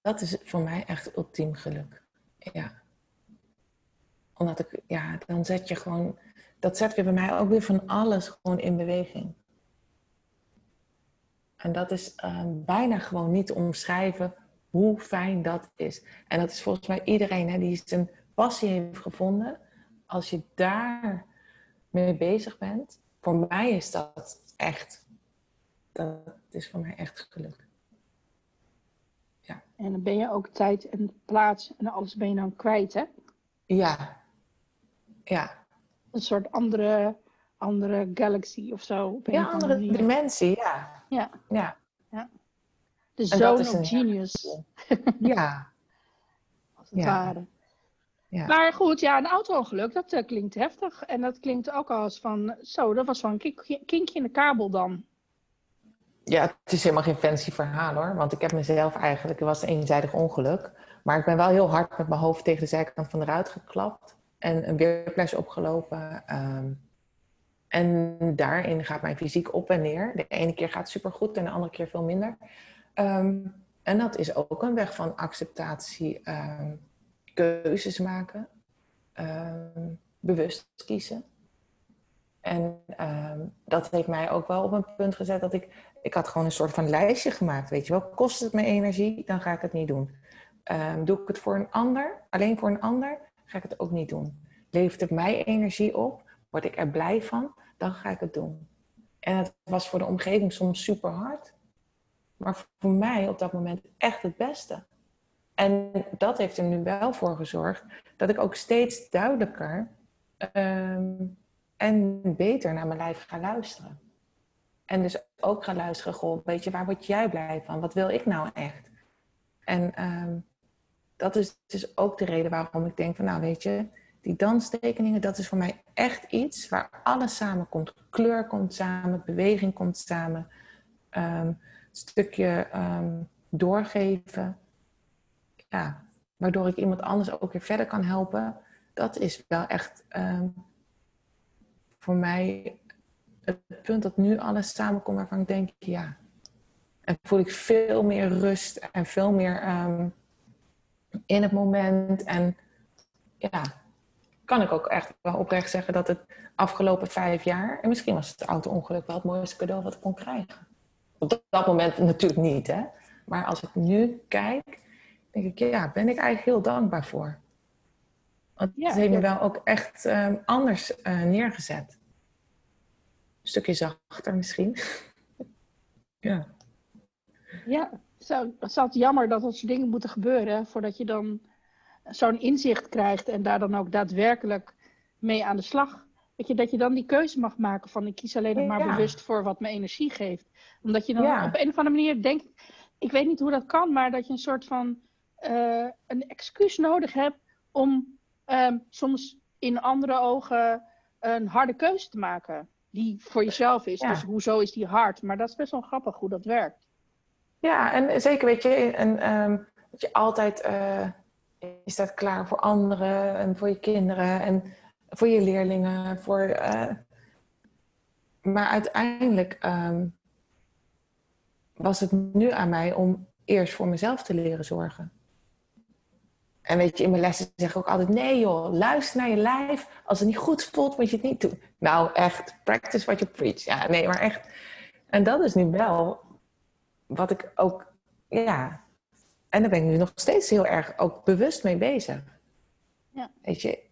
Speaker 2: dat is voor mij echt ultiem geluk. Ja. Omdat ik, ja, dan zet je gewoon, dat zet weer bij mij ook weer van alles gewoon in beweging. En dat is ehm, bijna gewoon niet te omschrijven hoe fijn dat is. En dat is volgens mij iedereen hè, die zijn passie heeft gevonden. Als je daar mee bezig bent, voor mij is dat echt, dat is voor mij echt geluk.
Speaker 1: En dan ben je ook tijd en plaats en alles ben je dan kwijt, hè?
Speaker 2: Ja, ja.
Speaker 1: Een soort andere, andere galaxy of zo.
Speaker 2: Ja,
Speaker 1: andere
Speaker 2: dimensie, ja.
Speaker 1: Ja.
Speaker 2: Ja,
Speaker 1: De
Speaker 2: dat
Speaker 1: zone
Speaker 2: is
Speaker 1: of
Speaker 2: een-
Speaker 1: genius,
Speaker 2: ja. (laughs)
Speaker 1: als het
Speaker 2: Ja.
Speaker 1: ware.
Speaker 2: Ja.
Speaker 1: Maar goed, ja, een auto-ongeluk, dat eh, klinkt heftig. En dat klinkt ook als van, zo, dat was wel een kink- kinkje in de kabel dan.
Speaker 2: Ja, het is helemaal geen fancy verhaal hoor. Want ik heb mezelf eigenlijk, het was een eenzijdig ongeluk. Maar ik ben wel heel hard met mijn hoofd tegen de zijkant van de ruit geklapt. En een weerples opgelopen. Ehm, en daarin gaat mijn fysiek op en neer. De ene keer gaat supergoed en de andere keer veel minder. Ehm, en dat is ook een weg van acceptatie, ehm, keuzes maken, bewust kiezen. En dat heeft mij ook wel op een punt gezet dat ik ik had gewoon een soort van lijstje gemaakt. Weet je wel, kost het me energie, dan ga ik het niet doen. Doe ik het voor een ander, alleen voor een ander, ga ik het ook niet doen. Levert het mij energie op, word ik er blij van, dan ga ik het doen. En het was voor de omgeving soms super hard, maar voor mij op dat moment echt het beste. En dat heeft er nu wel voor gezorgd dat ik ook steeds duidelijker ehm, en beter naar mijn lijf ga luisteren. En dus ook gaan luisteren, goh, weet je, waar word jij blij van? Wat wil ik nou echt? En ehm, dat is dus ook de reden waarom ik denk van, nou weet je, die danstekeningen, dat is voor mij echt iets waar alles samenkomt. Kleur komt samen, beweging komt samen, um, stukje ehm, doorgeven. Ja, waardoor ik iemand anders ook weer verder kan helpen. Dat is wel echt voor mij het punt dat nu alles samenkomt waarvan ik denk, ja. En voel ik veel meer rust en veel meer ehm, in het moment. En ja, kan ik ook echt wel oprecht zeggen dat het afgelopen vijf jaar, en misschien was het auto-ongeluk wel het mooiste cadeau wat ik kon krijgen. Op dat moment natuurlijk niet, hè. Maar als ik nu kijk, denk ik, ja, ben ik eigenlijk heel dankbaar voor. Want het heeft me wel ook echt um, anders uh, neergezet stukje zachter misschien. (laughs) ja.
Speaker 1: Ja, het is altijd jammer dat dat soort dingen moeten gebeuren voordat je dan zo'n inzicht krijgt en daar dan ook daadwerkelijk mee aan de slag. Weet je, dat je dan die keuze mag maken van ik kies alleen nog maar bewust voor wat me energie geeft. Omdat je dan op een of andere manier denkt, ik weet niet hoe dat kan, maar dat je een soort van uh, een excuus nodig hebt om um, soms in andere ogen een harde keuze te maken die voor jezelf is. Dus hoezo is die hard? Maar dat is best wel grappig hoe dat werkt.
Speaker 2: Ja, en zeker weet je, en, um, dat je altijd uh, je staat klaar voor anderen en voor je kinderen en voor je leerlingen. Voor, uh, maar uiteindelijk um, was het nu aan mij om eerst voor mezelf te leren zorgen. En weet je, in mijn lessen zeg ik ook altijd: nee joh, luister naar je lijf. Als het niet goed voelt, moet je het niet doen. Nou, echt, practice what you preach. Ja, nee, maar echt. En dat is nu wel wat ik ook, ja. En daar ben ik nu nog steeds heel erg ook bewust mee bezig. Ja. Weet je,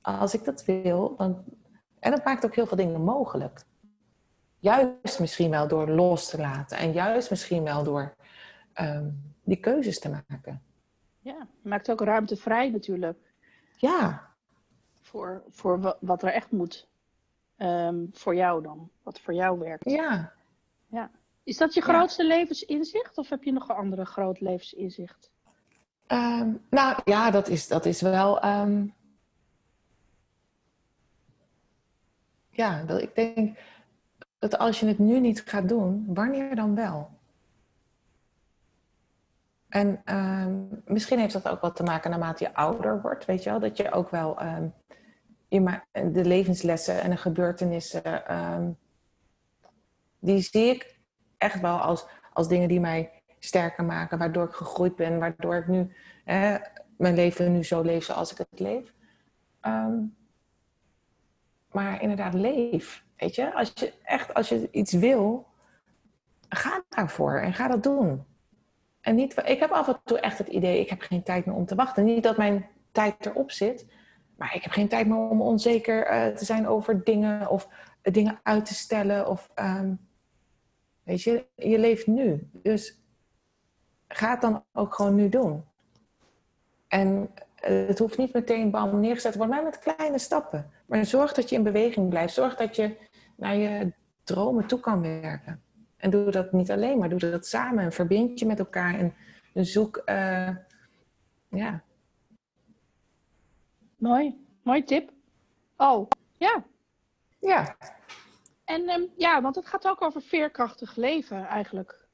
Speaker 2: als ik dat wil, dan. En dat maakt ook heel veel dingen mogelijk. Juist misschien wel door los te laten. En juist misschien wel door um, die keuzes te maken.
Speaker 1: Ja, maakt ook ruimte vrij natuurlijk.
Speaker 2: Ja.
Speaker 1: Voor, voor wat er echt moet. Um, voor jou dan. Wat voor jou werkt.
Speaker 2: Ja.
Speaker 1: Is dat je grootste levensinzicht? Of heb je nog een andere groot levensinzicht?
Speaker 2: Um, nou ja, dat is, dat is wel... Um, ja, dat, ik denk dat als je het nu niet gaat doen, wanneer dan wel? En um, misschien heeft dat ook wat te maken naarmate je ouder wordt, weet je wel. Dat je ook wel de levenslessen en de gebeurtenissen, die zie ik echt wel als, als dingen die mij sterker maken. Waardoor ik gegroeid ben, waardoor ik nu mijn leven nu zo leef zoals ik het leef. maar inderdaad, leef. Weet je, als je echt, als je iets wil, ga daarvoor en ga dat doen. En niet, ik heb af en toe echt het idee, ik heb geen tijd meer om te wachten. Niet dat mijn tijd erop zit, maar ik heb geen tijd meer om onzeker uh, te zijn over dingen of uh, dingen uit te stellen. Of, um, weet je, je leeft nu. Dus ga het dan ook gewoon nu doen. En het hoeft niet meteen bam neergezet te worden, maar met kleine stappen. Maar zorg dat je in beweging blijft. Zorg dat je naar je dromen toe kan werken. En doe dat niet alleen, maar doe dat samen. En verbind je met elkaar. En zoek, uh, ja.
Speaker 1: Mooi, mooi tip. Oh, ja.
Speaker 2: Ja.
Speaker 1: En ehm, ja, want het gaat ook over veerkrachtig leven eigenlijk.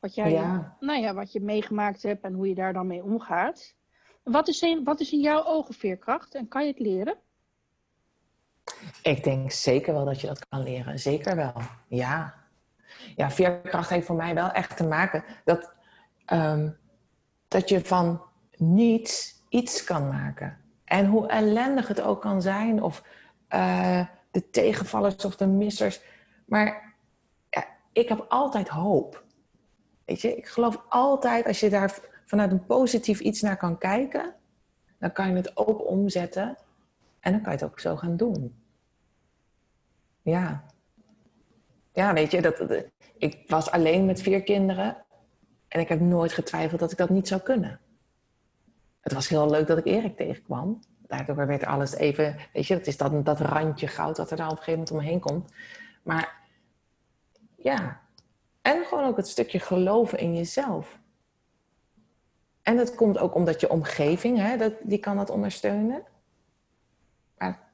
Speaker 1: Wat jij,
Speaker 2: Ja.
Speaker 1: nou ja, wat je meegemaakt hebt en hoe je daar dan mee omgaat. Wat is in, wat is in jouw ogen veerkracht en kan je het leren?
Speaker 2: Ik denk zeker wel dat je dat kan leren. Zeker wel. Ja. Ja, veerkracht heeft voor mij wel echt te maken dat, ehm, dat je van niets iets kan maken. En hoe ellendig het ook kan zijn, of eh, de tegenvallers of de missers. Maar ja, ik heb altijd hoop. Weet je, ik geloof altijd als je daar vanuit een positief iets naar kan kijken, dan kan je het ook omzetten en dan kan je het ook zo gaan doen. Ja. Ja, weet je, dat, dat- ik was alleen met vier kinderen en ik heb nooit getwijfeld dat ik dat niet zou kunnen. Het was heel leuk dat ik Erik tegenkwam. Daardoor werd alles even, weet je, dat is dat, dat randje goud dat er daar op een gegeven moment omheen komt. Maar ja, en gewoon ook het stukje geloven in jezelf. En dat komt ook omdat je omgeving, hè, dat, die kan dat ondersteunen. Maar,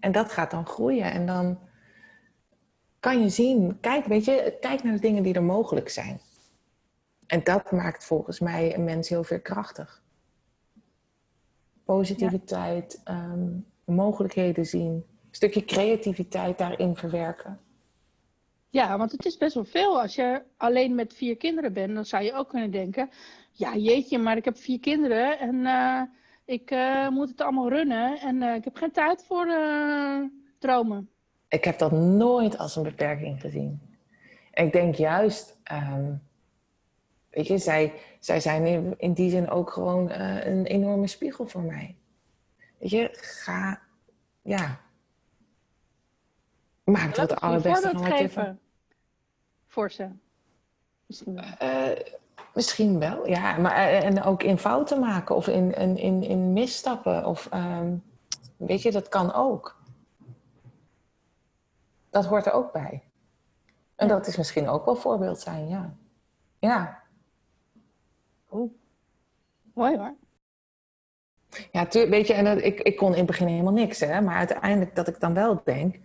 Speaker 2: en dat gaat dan groeien. En dan kan je zien, kijk, weet je, kijk naar de dingen die er mogelijk zijn. En dat maakt volgens mij een mens heel veerkrachtig. Positiviteit, ehm, mogelijkheden zien, een stukje creativiteit daarin verwerken.
Speaker 1: Ja, want het is best wel veel. Als je alleen met vier kinderen bent, dan zou je ook kunnen denken: ja, jeetje, maar ik heb vier kinderen en eh, ik eh, moet het allemaal runnen en eh, ik heb geen tijd voor dromen.
Speaker 2: Ik heb dat nooit als een beperking gezien. En ik denk juist, ehm, weet je, zij, zij zijn in, in die zin ook gewoon eh, een enorme spiegel voor mij. Weet je, ga, ja. Maak
Speaker 1: Laat
Speaker 2: het allerbeste van wat je van.
Speaker 1: voor ze. Misschien wel.
Speaker 2: Eh, misschien wel, ja. Maar, eh, en ook in fouten maken of in, in, in, in misstappen. Of, ehm, weet je, dat kan ook. Dat hoort er ook bij. En
Speaker 1: Ja.
Speaker 2: dat is misschien ook wel voorbeeld zijn, ja. Ja,
Speaker 1: Oeh. Mooi hoor.
Speaker 2: ja weet je, en dat, ik, ik kon in het begin helemaal niks, hè. Maar uiteindelijk dat ik dan wel denk,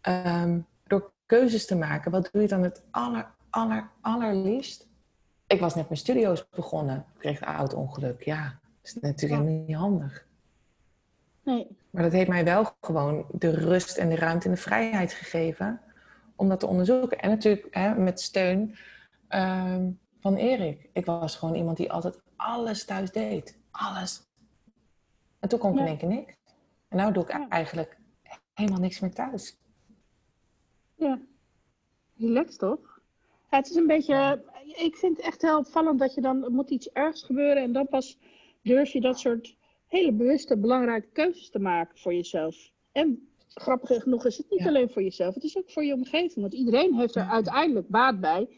Speaker 2: ehm, door keuzes te maken, wat doe je dan het aller, aller, allerliefst? Ik was net mijn studio's begonnen, ik kreeg een auto-ongeluk. Ja, dat is natuurlijk
Speaker 1: Ja.
Speaker 2: helemaal niet handig.
Speaker 1: Nee.
Speaker 2: Maar dat heeft mij wel gewoon de rust en de ruimte en de vrijheid gegeven om dat te onderzoeken. En natuurlijk hè, met steun ehm, van Erik. Ik was gewoon iemand die altijd alles thuis deed. Alles. En toen kon ik
Speaker 1: Ja.
Speaker 2: in één keer niks. En nu doe ik
Speaker 1: Ja.
Speaker 2: eigenlijk helemaal niks meer thuis.
Speaker 1: Ja. Relaxed toch? Ja, het is een beetje. Ik vind het echt heel opvallend dat je dan. Moet iets ergs gebeuren en dan pas durf je dat soort hele bewuste, belangrijke keuzes te maken voor jezelf. En grappig genoeg is het niet alleen voor jezelf, het is ook voor je omgeving. Want iedereen heeft er uiteindelijk baat bij.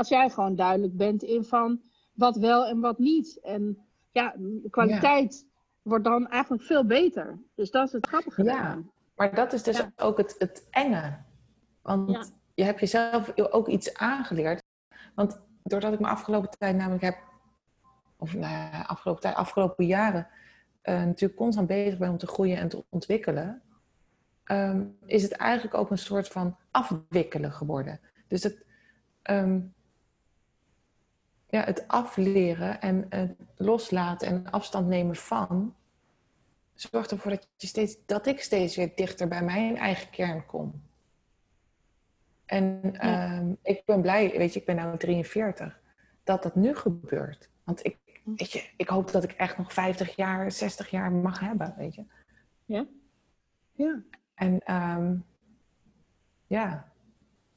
Speaker 1: Als jij gewoon duidelijk bent in van wat wel en wat niet. En ja, de kwaliteit wordt dan eigenlijk veel beter. Dus dat is het grappige
Speaker 2: Ja.
Speaker 1: daaraan.
Speaker 2: Maar dat is dus
Speaker 1: Ja.
Speaker 2: ook het, het enge. Want
Speaker 1: Ja.
Speaker 2: je hebt jezelf ook iets aangeleerd. Want doordat ik me afgelopen tijd namelijk heb, of nou ja, afgelopen, tijd, afgelopen jaren, eh, natuurlijk constant bezig ben om te groeien en te ontwikkelen, ehm, is het eigenlijk ook een soort van afwikkelen geworden. Dus het, ehm, ja, het afleren en het loslaten en afstand nemen van, zorgt ervoor dat, je steeds, dat ik steeds weer dichter bij mijn eigen kern kom. En
Speaker 1: Ja.
Speaker 2: ehm, ik ben blij, weet je, ik ben nu 43, dat dat nu gebeurt. Want ik, weet je, ik hoop dat ik echt nog 50 jaar, 60 jaar mag hebben, weet je.
Speaker 1: Ja. Ja.
Speaker 2: En ehm, ja,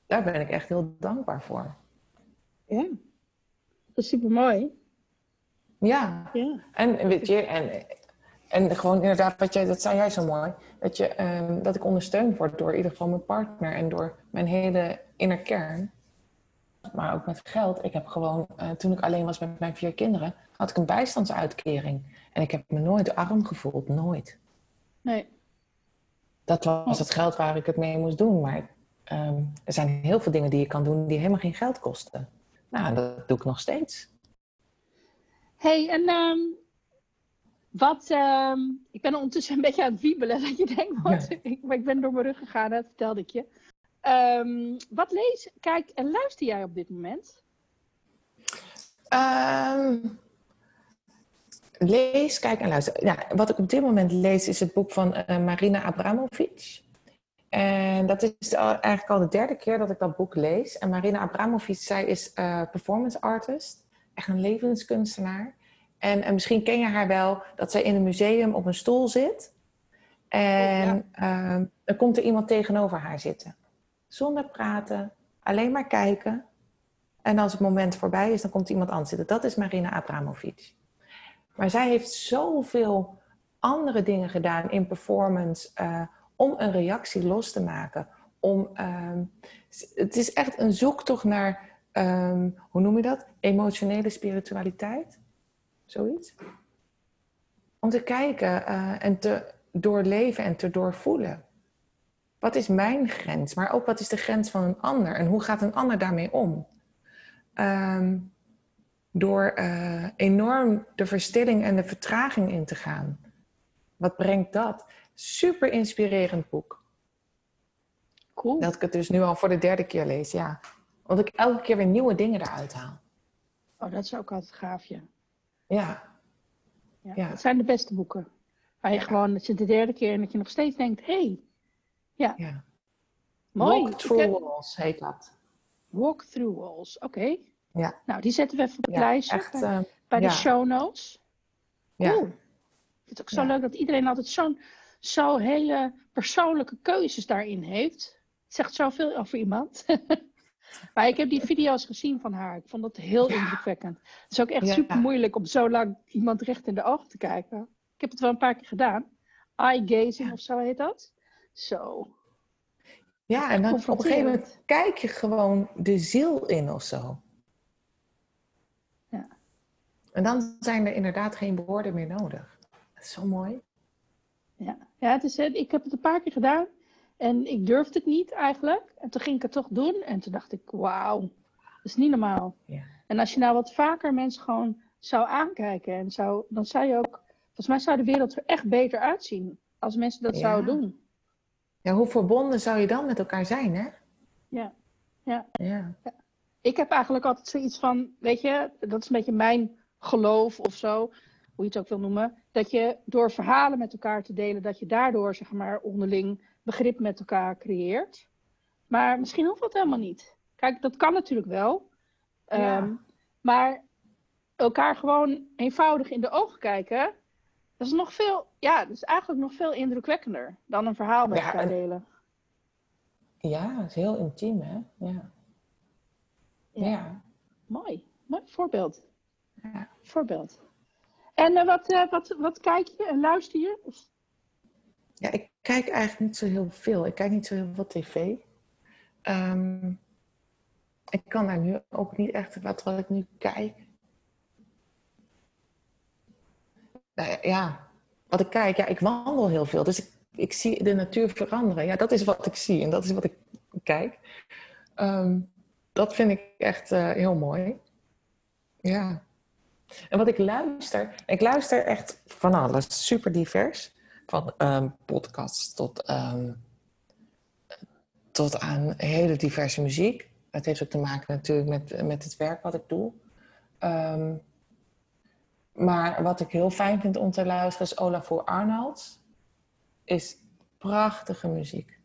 Speaker 2: daar ben ik echt heel dankbaar voor.
Speaker 1: Ja. Dat is super mooi.
Speaker 2: Ja,
Speaker 1: Ja.
Speaker 2: en weet je, en, en gewoon inderdaad, wat jij, dat zei jij zo mooi, dat, je, ehm, dat ik ondersteund word door in ieder geval mijn partner en door mijn hele inner kern. Maar ook met geld. Ik heb gewoon, eh, toen ik alleen was met mijn vier kinderen, had ik een bijstandsuitkering. En ik heb me nooit arm gevoeld, nooit.
Speaker 1: Nee.
Speaker 2: Dat was het geld waar ik het mee moest doen. Maar ehm, er zijn heel veel dingen die je kan doen die helemaal geen geld kosten. Nou, dat doe ik nog steeds.
Speaker 1: hey, en ehm, Wat, ehm, ik ben ondertussen een beetje aan het wiebelen. (laughs) Dat je denkt, wat, ik, ik ben door mijn rug gegaan, dat vertelde ik je. Ehm, wat lees, kijk en luister jij op dit moment?
Speaker 2: Lees, kijk en luister. Ja, wat ik op dit moment lees is het boek van uh, Marina Abramovic. En dat is eigenlijk al de derde keer dat ik dat boek lees. En Marina Abramovic, zij is uh, performance artist. Echt een levenskunstenaar. En, en, misschien ken je haar wel dat zij in een museum op een stoel zit. En ja. uh, dan komt er iemand tegenover haar zitten. Zonder praten, alleen maar kijken. En als het moment voorbij is, dan komt iemand anders zitten. Dat is Marina Abramovic. Maar zij heeft zoveel andere dingen gedaan in performance uh, om een reactie los te maken. Om, um, het is echt een zoektocht naar, um, hoe noem je dat? Emotionele spiritualiteit. Zoiets. Om te kijken uh, en te doorleven en te doorvoelen. Wat is mijn grens? Maar ook wat is de grens van een ander? En hoe gaat een ander daarmee om? Um, door uh, enorm de verstilling en de vertraging in te gaan. Wat brengt dat? Super inspirerend boek.
Speaker 1: Cool.
Speaker 2: Dat ik het dus nu al voor de derde keer lees, ja. Want ik elke keer weer nieuwe dingen eruit haal.
Speaker 1: Oh, dat is ook altijd gaafje.
Speaker 2: Ja.
Speaker 1: ja. ja. Dat zijn de beste boeken. Waar je ja. gewoon, dat je de derde keer en dat je nog steeds denkt, hé. Hey. Ja.
Speaker 2: ja.
Speaker 1: Mooi.
Speaker 2: Walk Through heb... Walls heet dat.
Speaker 1: Walk Through Walls, oké. Okay.
Speaker 2: Ja.
Speaker 1: Nou, die zetten we even op het lijstje
Speaker 2: echt,
Speaker 1: bij,
Speaker 2: uh,
Speaker 1: bij de show notes.
Speaker 2: Ja.
Speaker 1: Oeh. Ik vind het ook zo leuk dat iedereen altijd zo'n zo hele persoonlijke keuzes daarin heeft. Het zegt zoveel over iemand. (laughs) maar ik heb die video's gezien van haar. Ik vond dat heel
Speaker 2: Ja.
Speaker 1: indrukwekkend. Het is ook echt
Speaker 2: Ja.
Speaker 1: super moeilijk om zo lang iemand recht in de ogen te kijken. Ik heb het wel een paar keer gedaan. Eye gazing of zo heet dat. Zo.
Speaker 2: Ja, en dan op een gegeven moment kijk je gewoon de ziel in of zo.
Speaker 1: Ja.
Speaker 2: En dan zijn er inderdaad geen woorden meer nodig. Dat is zo mooi.
Speaker 1: Ja, ja het is, ik heb het een paar keer gedaan. En ik durfde het niet eigenlijk. En toen ging ik het toch doen. En toen dacht ik, wauw, dat is niet normaal.
Speaker 2: Ja.
Speaker 1: En als je nou wat vaker mensen gewoon zou aankijken. En zou, dan zou je ook, volgens mij zou de wereld er echt beter uitzien. Als mensen dat
Speaker 2: Ja.
Speaker 1: zouden doen.
Speaker 2: Ja, hoe verbonden zou je dan met elkaar zijn, hè?
Speaker 1: Ja. Ja.
Speaker 2: Ja.
Speaker 1: Ik heb eigenlijk altijd zoiets van, weet je, dat is een beetje mijn geloof of zo. Hoe je het ook wil noemen. Dat je door verhalen met elkaar te delen, dat je daardoor, zeg maar, onderling begrip met elkaar creëert. Maar misschien hoeft dat helemaal niet. Kijk, dat kan natuurlijk wel.
Speaker 2: Ja.
Speaker 1: Ehm, maar elkaar gewoon eenvoudig in de ogen kijken, dat is nog veel, ja, dat is eigenlijk nog veel indrukwekkender dan een verhaal met elkaar
Speaker 2: en-
Speaker 1: delen.
Speaker 2: Ja, dat is heel intiem, hè? Ja.
Speaker 1: Ja.
Speaker 2: Ja.
Speaker 1: Mooi, mooi voorbeeld.
Speaker 2: Ja.
Speaker 1: Voorbeeld. En eh, wat, eh, wat, wat kijk je en luister je?
Speaker 2: Ja, ik kijk eigenlijk niet zo heel veel. Ik kijk niet zo heel veel tv. Ehm, ik kan daar nu ook niet echt wat, wat ik nu kijk. Nou ja, wat ik kijk, ja, ik wandel heel veel. Dus ik, ik zie de natuur veranderen. Ja, dat is wat ik zie en dat is wat ik kijk. Ehm, dat vind ik echt eh, heel mooi. Ja. En wat ik luister, ik luister echt van alles, super divers. Van ehm, podcasts tot, ehm, tot aan hele diverse muziek. Het heeft ook te maken natuurlijk met, met het werk wat ik doe. Ehm, maar wat ik heel fijn vind om te luisteren is Olafur Arnolds. Is prachtige muziek.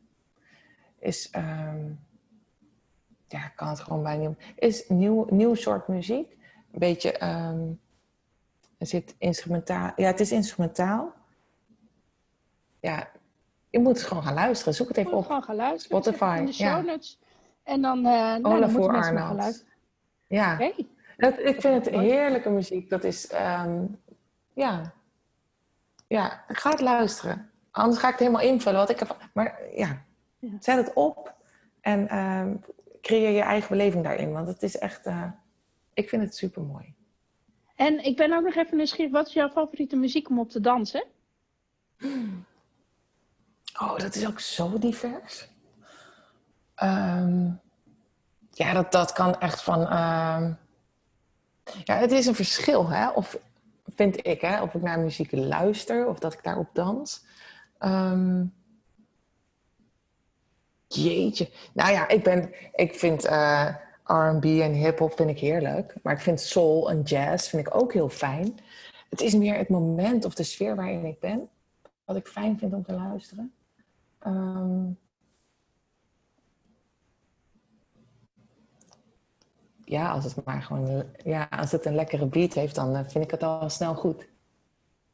Speaker 2: Is, ja, ik kan het gewoon bijna niet. Is nieuw, nieuw soort muziek. Een beetje, ehm, er zit instrumentaal. Ja, het is instrumentaal. Ja, je moet gewoon gaan luisteren. Zoek het even op.
Speaker 1: gewoon gaan luisteren.
Speaker 2: Spotify,
Speaker 1: in de show
Speaker 2: ja.
Speaker 1: notes. En dan, eh nou, dan
Speaker 2: Arnolds.
Speaker 1: luisteren.
Speaker 2: Ja, dat, ik vind het heerlijke muziek. Dat is, ehm, ja. Ja, ik ga het luisteren. Anders ga ik het helemaal invullen. Wat ik heb, maar ja,
Speaker 1: Ja.
Speaker 2: zet het op en ehm, creëer je eigen beleving daarin. Want het is echt, eh, ik vind het super mooi.
Speaker 1: En ik ben ook nog even nieuwsgierig. Wat is jouw favoriete muziek om op te dansen?
Speaker 2: Oh, dat is ook zo divers. Ehm, ja, dat, dat kan echt van. ehm, ja, het is een verschil, hè? Of vind ik, hè, of ik naar muziek luister of dat ik daarop dans. Ehm, jeetje. Nou ja, ik, ben, ik vind uh, R&B en hip-hop vind ik heerlijk. Maar ik vind soul en jazz vind ik ook heel fijn. Het is meer het moment of de sfeer waarin ik ben. Wat ik fijn vind om te luisteren. Ehm, ja, als het maar gewoon, ja, als het een lekkere beat heeft, dan eh, vind ik het al snel goed.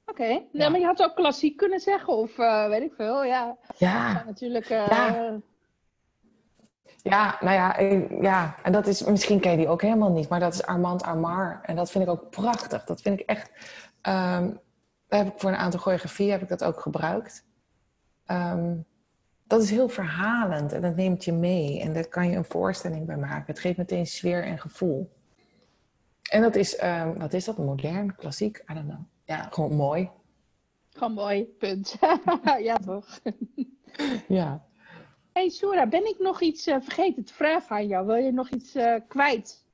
Speaker 1: Oké, ja. maar je had ook klassiek kunnen zeggen, of uh, weet ik veel, ja.
Speaker 2: Ja.
Speaker 1: natuurlijk. Uh,
Speaker 2: ja. Ja. nou ja, ja, en dat is, misschien ken je die ook helemaal niet, maar dat is Armand Armar. En dat vind ik ook prachtig. Dat vind ik echt, um, heb ik voor een aantal choreografieën heb ik dat ook gebruikt. Um, dat is heel verhalend en dat neemt je mee. En daar kan je een voorstelling bij maken. Het geeft meteen sfeer en gevoel. En dat is, um, wat is dat? Modern, klassiek? I don't know. Ja, gewoon mooi.
Speaker 1: Gewoon mooi, punt. (laughs) ja, toch?
Speaker 2: ja.
Speaker 1: Hey, Sura, ben ik nog iets uh, vergeten te vragen aan jou? Wil je nog iets uh, kwijt?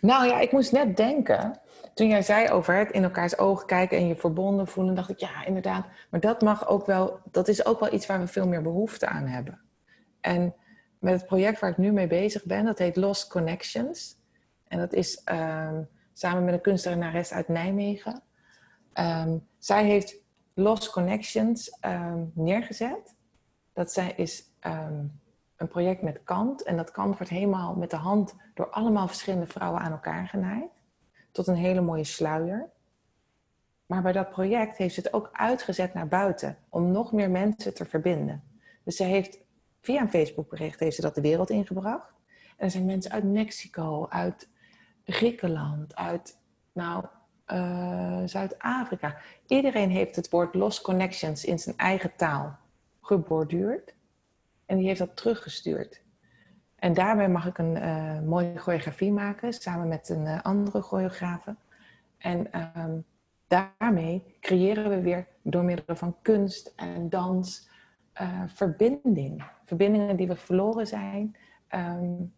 Speaker 2: Nou ja, ik moest net denken toen jij zei over het in elkaars ogen kijken en je verbonden voelen, dacht ik ja, inderdaad. Maar dat mag ook wel, dat is ook wel iets waar we veel meer behoefte aan hebben. En met het project waar ik nu mee bezig ben, dat heet Lost Connections. En dat is um, samen met een kunstenares uit Nijmegen. Um, zij heeft Lost Connections um, neergezet. Dat zij is een project met kant. En dat kant wordt helemaal met de hand door allemaal verschillende vrouwen aan elkaar genaaid tot een hele mooie sluier. Maar bij dat project heeft ze het ook uitgezet naar buiten om nog meer mensen te verbinden. Dus ze heeft via een Facebookbericht heeft ze dat de wereld ingebracht. En er zijn mensen uit Mexico, uit Griekenland, uit nou, uh, Zuid-Afrika. Iedereen heeft het woord Lost Connections in zijn eigen taal geborduurd. En die heeft dat teruggestuurd. En daarbij mag ik een uh, mooie choreografie maken, samen met een uh, andere choreografe. En um, daarmee creëren we weer door middel van kunst en dans uh, verbinding. Verbindingen die we verloren zijn, um,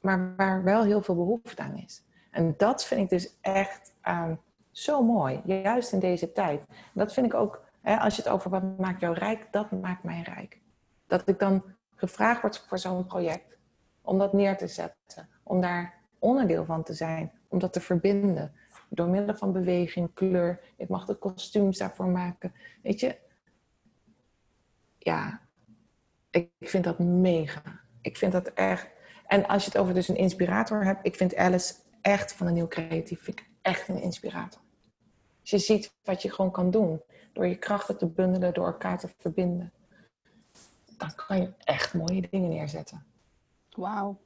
Speaker 2: maar waar wel heel veel behoefte aan is. En dat vind ik dus echt um, zo mooi, juist in deze tijd. Dat vind ik ook, als je het over wat maakt jou rijk, dat maakt mij rijk. Dat ik dan gevraagd word voor zo'n project om dat neer te zetten, om daar onderdeel van te zijn, om dat te verbinden. Door middel van beweging, kleur. Ik mag de kostuums daarvoor maken. Weet je, ja, ik vind dat mega. Ik vind dat echt. En als je het over dus een inspirator hebt, ik vind Alice echt van een nieuw creatief. Ik echt een inspirator. Als je ziet wat je gewoon kan doen, door je krachten te bundelen, door elkaar te verbinden, dan kan je echt mooie dingen neerzetten.
Speaker 1: Wauw.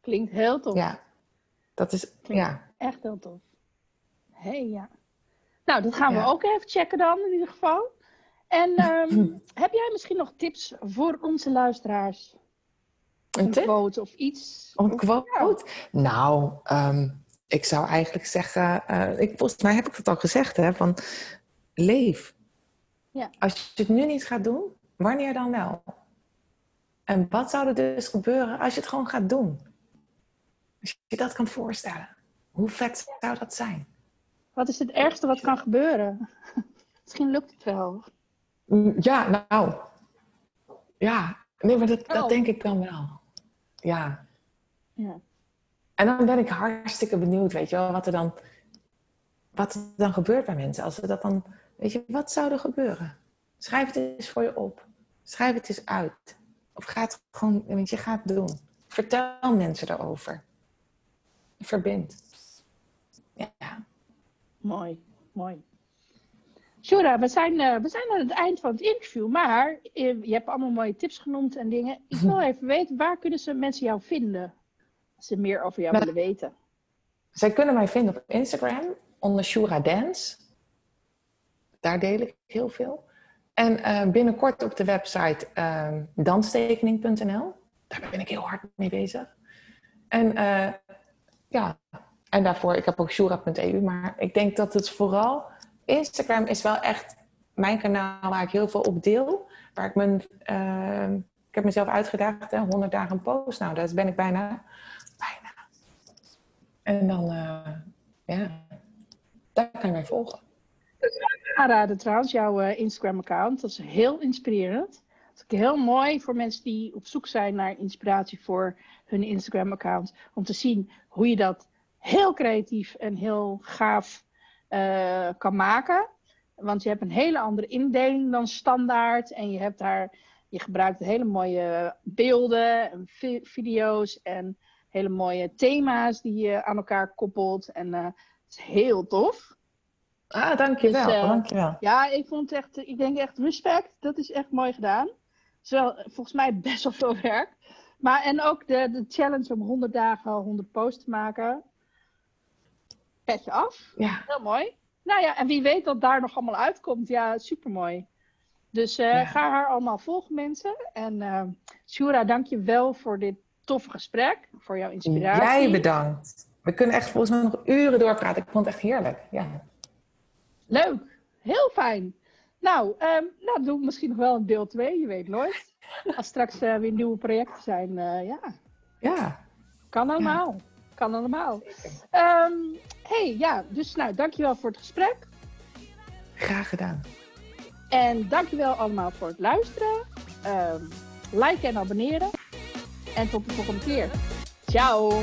Speaker 1: Klinkt heel tof.
Speaker 2: Ja. Dat is,
Speaker 1: Klinkt
Speaker 2: ja.
Speaker 1: Echt heel tof. Hé, hey, ja. Nou, dat gaan we ook even checken dan, in ieder geval. En um, (laughs) heb jij misschien nog tips voor onze luisteraars?
Speaker 2: Een,
Speaker 1: een quote of iets?
Speaker 2: Een quote? Ja. Nou, um, ik zou eigenlijk zeggen... Uh, ik, volgens mij heb ik het al gezegd, hè. Van, leef.
Speaker 1: Ja.
Speaker 2: Als je het nu niet gaat doen, wanneer dan wel? En wat zou er dus gebeuren als je het gewoon gaat doen? Als je je dat kan voorstellen. Hoe vet zou dat zijn?
Speaker 1: Wat is het ergste wat kan gebeuren? (laughs) Misschien lukt het wel.
Speaker 2: Ja, nou. Ja, nee, maar dat, dat denk ik dan wel. Ja.
Speaker 1: ja.
Speaker 2: En dan ben ik hartstikke benieuwd, weet je wel, wat er dan, wat er dan gebeurt bij mensen. Als ze dat dan, weet je, wat zou er gebeuren? Schrijf het eens voor je op. Schrijf het eens uit. Of ga het gewoon, weet je, ga het doen. Vertel mensen erover. Verbind. Ja.
Speaker 1: Mooi, mooi. Shura, we zijn, uh, we zijn aan het eind van het interview, maar je hebt allemaal mooie tips genoemd en dingen. Ik wil (laughs) even weten, waar kunnen ze mensen jou vinden? Als ze meer over jou nou, willen weten.
Speaker 2: Zij kunnen mij vinden op Instagram onder Shura Dance. Daar deel ik heel veel. En uh, binnenkort op de website uh, danstekening.nl. Daar ben ik heel hard mee bezig. En uh, ja, en daarvoor, ik heb ook shura.eu, maar ik denk dat het vooral, Instagram is wel echt mijn kanaal waar ik heel veel op deel. Waar ik mijn, uh, ik heb mezelf uitgedaagd, hè, 100 dagen post. Nou, daar ben ik bijna, bijna. En dan, uh, ja, daar kan je mij volgen.
Speaker 1: Aanraden trouwens, jouw uh, Instagram-account. Dat is heel inspirerend. Dat is heel mooi voor mensen die op zoek zijn naar inspiratie voor hun Instagram-account. Om te zien hoe je dat heel creatief en heel gaaf uh, kan maken. Want je hebt een hele andere indeling dan standaard. En je hebt daar, je gebruikt hele mooie beelden en video's en hele mooie thema's die je aan elkaar koppelt. En uh, het is heel tof.
Speaker 2: Ah, dankjewel. Dus, uh, dankjewel.
Speaker 1: Ja, ik vond echt, ik denk echt respect. Dat is echt mooi gedaan. Zowel, volgens mij (laughs) best wel veel werk. Maar en ook de, de challenge om 100 dagen 100 posts te maken. Petje af. Ja. Heel mooi. Nou ja, en wie weet dat daar nog allemaal uitkomt. Ja, supermooi. Dus uh, ja. ga haar allemaal volgen, mensen. En uh, Shura, dank je wel voor dit toffe gesprek. Voor jouw inspiratie.
Speaker 2: Jij bedankt. We kunnen echt volgens mij nog uren doorpraten. Ik vond het echt heerlijk. Ja.
Speaker 1: Leuk. Heel fijn. Nou, um, nou, doe misschien nog wel een deel 2. Je weet nooit. Als straks uh, weer nieuwe projecten zijn. ja.
Speaker 2: Ja.
Speaker 1: Kan allemaal. Ja. Kan allemaal. Um, hey, ja, dus nou, dankjewel voor het gesprek.
Speaker 2: Graag gedaan.
Speaker 1: En dankjewel allemaal voor het luisteren. Um, liken en abonneren. En tot de volgende keer. Ciao.